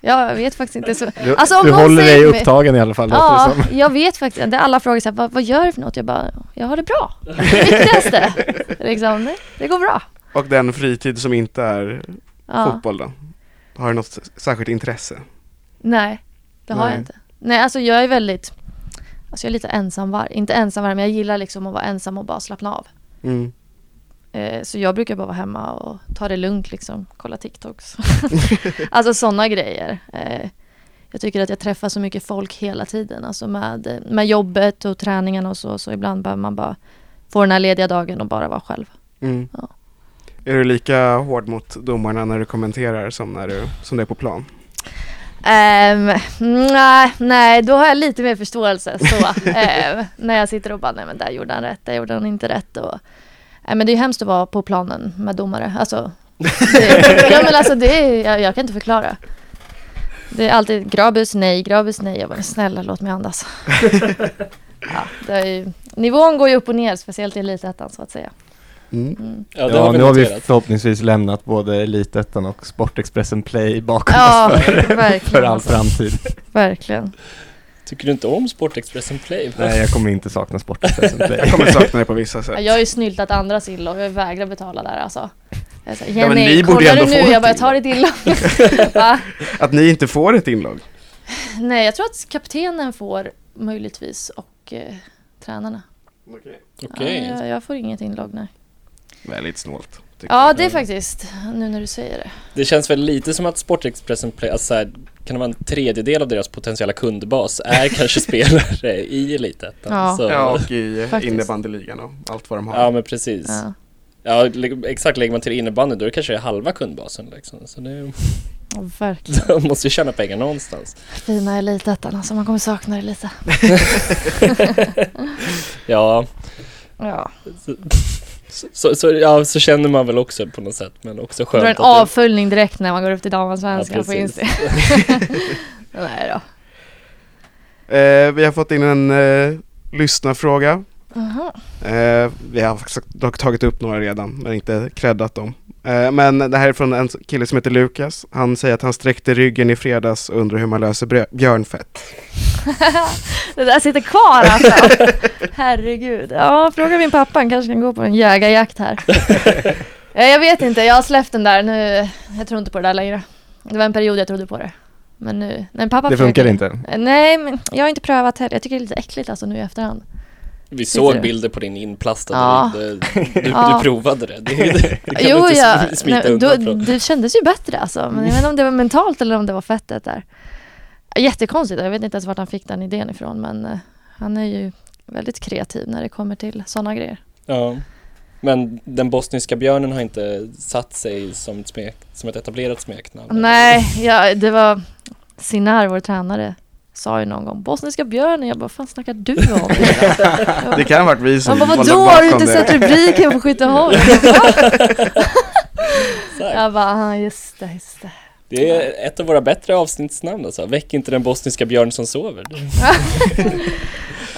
Ja, jag vet faktiskt inte så. Du, Alltså, om du håller dig upptagen i alla fall Ja, jag vet faktiskt. Alla frågar så här, vad, vad gör du för något? Jag bara, jag har det bra. Det viktigaste. (laughs) liksom, det, det går bra. Och den fritid som inte är Ja. fotboll då? Har du något särskilt intresse? Nej, det har Nej. jag inte. Nej, alltså jag är väldigt, alltså jag är lite ensamvarg. Inte ensamvarg, men jag gillar liksom att vara ensam och bara slappna av. Mm. Eh, så jag brukar bara vara hemma och ta det lugnt liksom, kolla TikToks. (laughs) alltså sådana grejer. Eh, jag tycker att jag träffar så mycket folk hela tiden, alltså med, med jobbet och träningarna och så, så ibland behöver man bara få den här lediga dagen och bara vara själv. Mm. Ja. Är du lika hård mot domarna när du kommenterar som när du, som det är på plan? Ehm, nej, nej, då har jag lite mer förståelse så. (laughs) Ehm, när jag sitter och bara, nej men där gjorde han rätt, där gjorde han inte rätt. Och, nej, men det är hemskt att vara på planen med domare. Alltså, (laughs) det, ja, men alltså det är, jag, jag kan inte förklara. Det är alltid Grabus nej, Grabus nej. Jag bara, snälla låt mig andas. (laughs) ja, det är ju, nivån går ju upp och ner, speciellt i elitettan så att säga. Mm. Mm. Ja, det Ja, har nu har vi förhoppningsvis lämnat både Elitettan och Sportexpressen Play bakom Ja, oss för, för all framtid. Verkligen. Tycker du inte om Sportexpressen Play? (laughs) Nej, jag kommer inte sakna Sportexpressen Play. Jag kommer sakna det på vissa sätt. Ja, Jag har ju snyltat andras inlogg och jag vägrar betala där alltså. Jag sa, Ja, men Jenny, ni borde kollar ändå du få nu? ett Jag bara, jag tar ditt inlogg. (laughs) Att ni inte får ett inlogg? Nej, jag tror att kaptenen får möjligtvis och eh, tränarna. Okej. Ja, jag, jag får inget inlogg, nej. Väldigt snålt. Ja, jag. det är faktiskt, nu när du säger det. Det känns väl lite som att Sportexpressen Play, alltså här, kan det vara en tredjedel av deras potentiella kundbas är (laughs) kanske spelare i Elitettan. Ja. Så, Ja, och i innebandyligan och allt vad de har. ja men precis. Ja. Ja, exakt. Lägger man till innebandy då är det kanske halva kundbasen liksom. Så det, Ja, verkligen. (laughs) de måste ju tjäna pengar någonstans. Fina elitettan, alltså man kommer sakna det lite. (laughs) Ja, Ja. Så, så, ja, så känner man väl också på något sätt. Men också skönt Drar en att det- avföljning direkt när man går upp till damallsvenskan Ja, på precis. Insta. (laughs) nej då. Eh, vi har fått in en eh, lyssnarfråga Eh, vi har faktiskt dock tagit upp några redan, men inte creddat dem. Eh, men det här är från en kille som heter Lukas. Han säger att han sträckte ryggen i fredags och undrar hur man löser björnfett. (laughs) det där sitter kvar alltså. (laughs) Herregud. Ja, fråga min pappa, han kanske kan gå på en jägarjakt här. (laughs) Eh, jag vet inte, jag har släppt den där nu. Jag tror inte på det där längre. Det var en period jag trodde på det. Men nu, nej pappa Det funkar försöker. inte. Eh, Nej, men jag har inte prövat heller. Jag tycker det är lite äckligt alltså nu i efterhand. Vi Sitter du? såg bilder på din inplastade Ja. Du, du, Ja. du provade det. Det, det, kan (laughs) jo, du inte ja, sm- smita nej, undan då, det kändes ju bättre alltså. Men jag vet inte om det var mentalt eller om det var fettet där. Jättekonstigt, jag vet inte ens vart han fick den idén ifrån men eh, han är ju väldigt kreativ när det kommer till sådana grejer. Ja. Men den bosniska björnen har inte satt sig som ett, smek, som ett etablerat smeknamn? Nej, ja, det var Sinar, vår tränare, sa ju någon gång Bosniska björnen, jag bara, vad fan snackar du om? (laughs) Det kan ha varit vi som Han bara, var vadå har du inte det. sett rubriken på Skytteholm? (laughs) (laughs) Jag bara, "Ah, just det, just det. Det är ett av våra bättre avsnittsnamn alltså. Väck inte den bosniska björn som sover.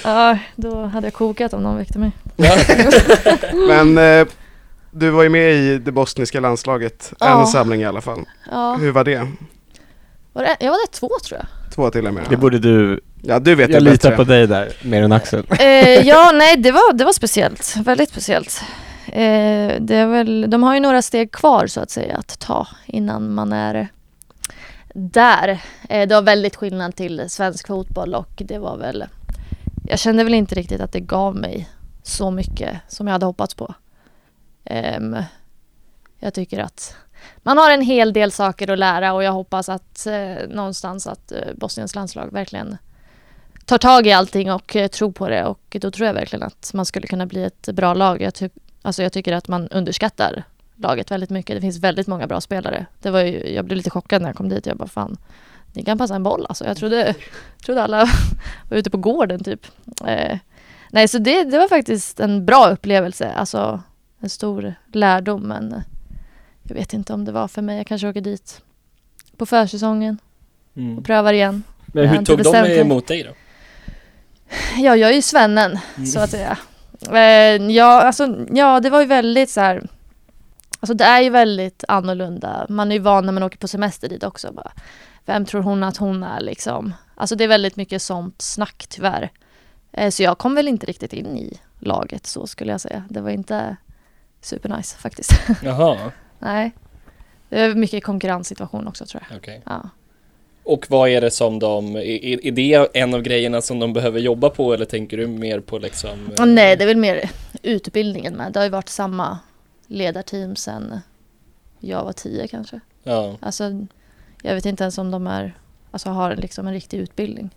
Ja, då hade jag kokat om någon väckte mig. Men eh, du var ju med i det bosniska landslaget, Ja. en samling i alla fall. Ja, Hur var det? var det, jag var där två tror jag. Två till och med. Det borde du, Ja, du vet jag det litar bättre. på dig där, mer än Axel. Eh, ja, nej, det var, det var speciellt. Väldigt speciellt. Eh, det är väl, de har ju några steg kvar så att säga att ta innan man är där. Eh, det var väldigt skillnad till svensk fotboll och det var väl... Jag kände väl inte riktigt att det gav mig så mycket som jag hade hoppats på. Ehm, jag tycker att man har en hel del saker att lära och jag hoppas att eh, någonstans att eh, Bosniens landslag verkligen tar tag i allting och eh, tror på det och då tror jag verkligen att man skulle kunna bli ett bra lag. Jag, ty- alltså jag tycker att man underskattar laget väldigt mycket. Det finns väldigt många bra spelare. Det var ju, jag blev lite chockad när jag kom dit. Jag bara fan, ni kan passa en boll alltså. Jag trodde, (laughs) trodde alla (laughs) var ute på gården typ. Eh, nej, så det, det var faktiskt en bra upplevelse. Alltså en stor lärdom men eh, jag vet inte om det var för mig. Jag kanske åker dit på försäsongen Mm. och prövar igen. Men hur tog de emot dig då? Ja, jag är ju svennen Mm. så att säga. Eh, ja, alltså, ja, det var ju väldigt så här. Alltså det är ju väldigt annorlunda. Man är ju van när man åker på semester dit också. Bara, vem tror hon att hon är liksom? Alltså det är väldigt mycket sånt snack tyvärr. Eh, så jag kom väl inte riktigt in i laget så skulle jag säga. Det var inte supernice faktiskt. (laughs) Jaha, Nej. Det är mycket konkurrenssituation också tror jag. okej. Ja. Och vad är det som de, är, är det en av grejerna som de behöver jobba på eller tänker du mer på liksom? Nej, det är väl mer utbildningen med. Det har ju varit samma ledarteam sen jag var tio kanske. Ja, Alltså, jag vet inte ens om de är, alltså har liksom en riktig utbildning.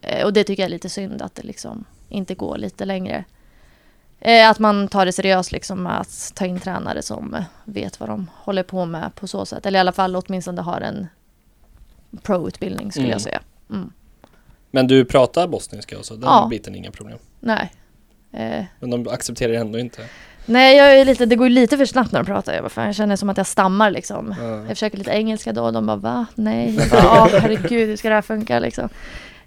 Eh, och det tycker jag är lite synd att det liksom inte går lite längre. Eh, att man tar det seriöst liksom att ta in tränare som vet vad de håller på med på så sätt. Eller i alla fall åtminstone har en pro-utbildning skulle Mm. jag säga. Mm. men du pratar bosniska och så, den Ja. biten är inga problem. Nej. Eh, Men de accepterar det ändå inte. nej, jag är lite, det går lite för snabbt när de pratar. Jag, bara, jag känner som att jag stammar liksom. Ja. Jag försöker lite engelska då och de bara va? Nej. Jag bara, "Ja, (laughs) herregud hur ska det här funka liksom?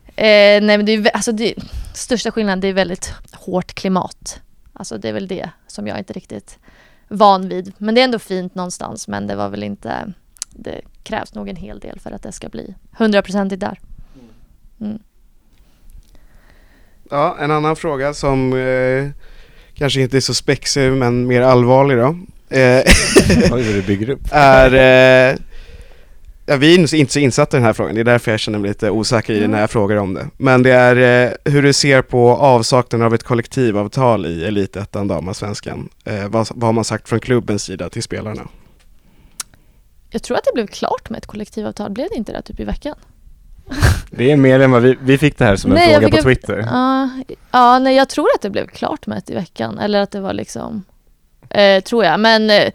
Eh, nej men det är alltså det, största skillnaden det är väldigt hårt klimat. Alltså det är väl det som jag inte riktigt van vid. Men det är ändå fint någonstans men det var väl inte, det krävs nog en hel del för att det ska bli hundraprocentigt där. Mm. Ja, en annan fråga som eh, kanske inte är så spexig men mer allvarlig då. Eh, (laughs) Oj, vad du bygger upp. är, eh, ja, vi är inte så insatta i den här frågan, det är därför jag känner mig lite osäker i Mm. när jag frågar om det. Men det är eh, hur du ser på avsaknaden av ett kollektivavtal i Elitettan damallsvenskan. Eh, vad, vad har man sagt från klubbens sida till spelarna? Jag tror att det blev klart med ett kollektivavtal, blev det inte det typ i veckan? (laughs) Det är mer än vad vi, vi fick det här som en Nej, fråga på Twitter. Ja, ja, nej jag tror att det blev klart med ett i veckan. Eller att det var liksom, eh, tror jag. Men eh,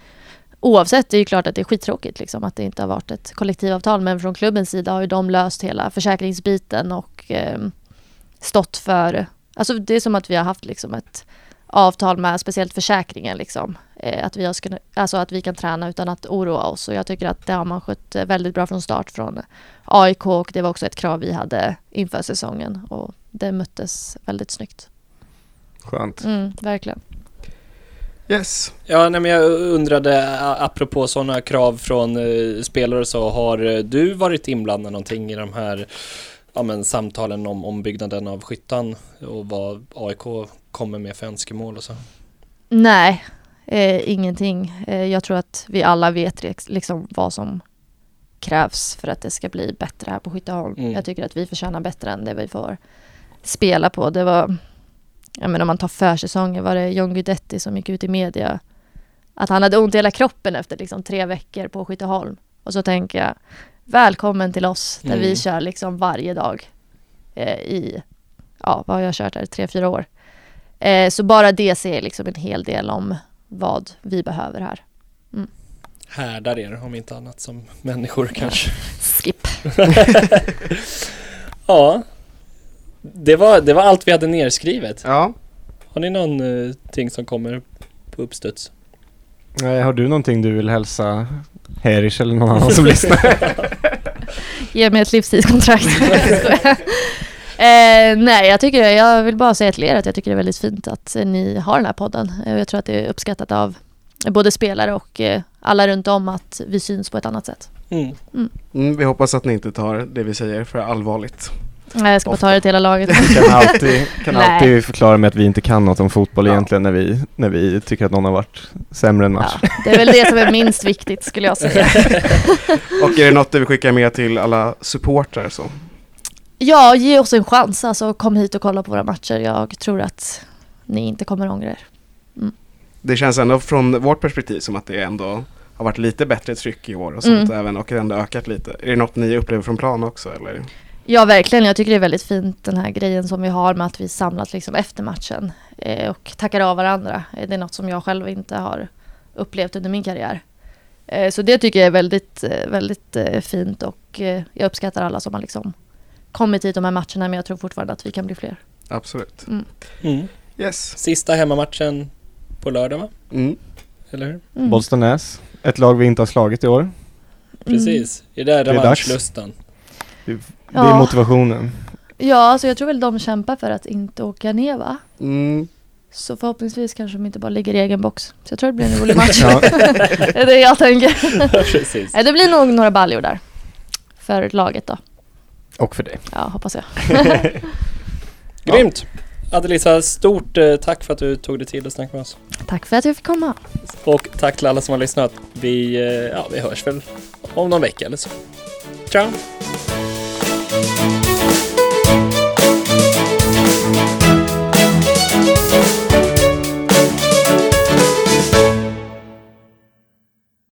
oavsett, det är ju klart att det är skittråkigt liksom att det inte har varit ett kollektivavtal. Men från klubbens sida har ju de löst hela försäkringsbiten och eh, stått för, alltså det är som att vi har haft liksom ett avtal med speciellt försäkringen liksom. Eh, att, vi har alltså att vi kan träna utan att oroa oss och jag tycker att det har man skött väldigt bra från start från AIK och det var också ett krav vi hade inför säsongen och det möttes väldigt snyggt. Skönt. Mm, verkligen. Yes. Ja, nej, men jag undrade apropå sådana krav från eh, spelare så, har eh, du varit inblandad någonting i de här ja, men, samtalen om ombyggnaden av skyttan och vad AIK kommer med för önskemål och så? Nej, eh, ingenting. Eh, jag tror att vi alla vet liksom vad som krävs för att det ska bli bättre här på Skytteholm. Mm. Jag tycker att vi förtjänar bättre än det vi får spela på. Det var, jag menar om man tar försäsongen var det John Guidetti som gick ut i media att han hade ont i hela kroppen efter liksom tre veckor på Skytteholm. Och så tänker jag, välkommen till oss där Mm. vi kör liksom varje dag eh, i, ja vad har jag kört där, tre, fyra år. Eh, så bara det säger liksom en hel del om vad vi behöver här. Härdar er om inte annat som människor kanske. Skip. (laughs) Ja, det var, det var allt vi hade nerskrivet. Ja. Har ni någonting som kommer på uppstuds? Nej, har du någonting du vill hälsa Herish eller någon annan som lyssnar? (laughs) Ge mig ett livstidskontrakt. (laughs) Eh, nej, jag, tycker, jag vill bara säga till er att jag tycker det är väldigt fint att eh, ni har den här podden. Eh, Jag tror att det är uppskattat av både spelare och eh, alla runt om att vi syns på ett annat sätt. Mm. Mm, vi hoppas att ni inte tar det vi säger för allvarligt. Nej, Jag ska bara ta det till hela laget. (laughs) kan alltid, kan (laughs) alltid förklara med att vi inte kan något om fotboll Ja. egentligen när vi, när vi tycker att någon har varit sämre än match. Ja, det är väl det som är minst viktigt skulle jag säga. (laughs) Och är det något du vill skicka med till alla supportrar så? Ja, ge oss en chans. Alltså kom hit och kolla på våra matcher. Jag tror att ni inte kommer ångra er. Det känns ändå från vårt perspektiv som att det ändå har varit lite bättre tryck i år och sånt Mm. även och ändå ökat lite. Är det något ni upplever från plan också eller? Ja, verkligen. Jag tycker det är väldigt fint den här grejen som vi har med att vi samlas liksom efter matchen eh, och tackar av varandra. Eh, Det är något som jag själv inte har upplevt under min karriär. Eh, så det tycker jag är väldigt, eh, väldigt eh, fint och eh, jag uppskattar alla som har liksom kommit hit de här matcherna men jag tror fortfarande att vi kan bli fler. Absolut. Mm. Yes. Sista hemmamatchen på lördag va? Mm. Eller hur? Mm. Bollstanäs, ett lag vi inte har slagit i år. Precis. Är det är dags. Det är Ja. motivationen. Ja, alltså jag tror väl de kämpar för att inte åka ner va? Mm. Så förhoppningsvis kanske de inte bara ligger i egen box. Så jag tror det blir en (laughs) rolig match. Ja. (laughs) det är det jag tänker. Precis. Det blir nog några baljor där. För laget då. Och för dig. Ja, hoppas jag. (laughs) Grymt! Adelisa, stort eh, tack för att du tog dig tid att snacka med oss. Tack för att jag fick komma. Och tack till alla som har lyssnat. Vi, eh, ja, vi hörs väl om någon vecka eller så. Ciao!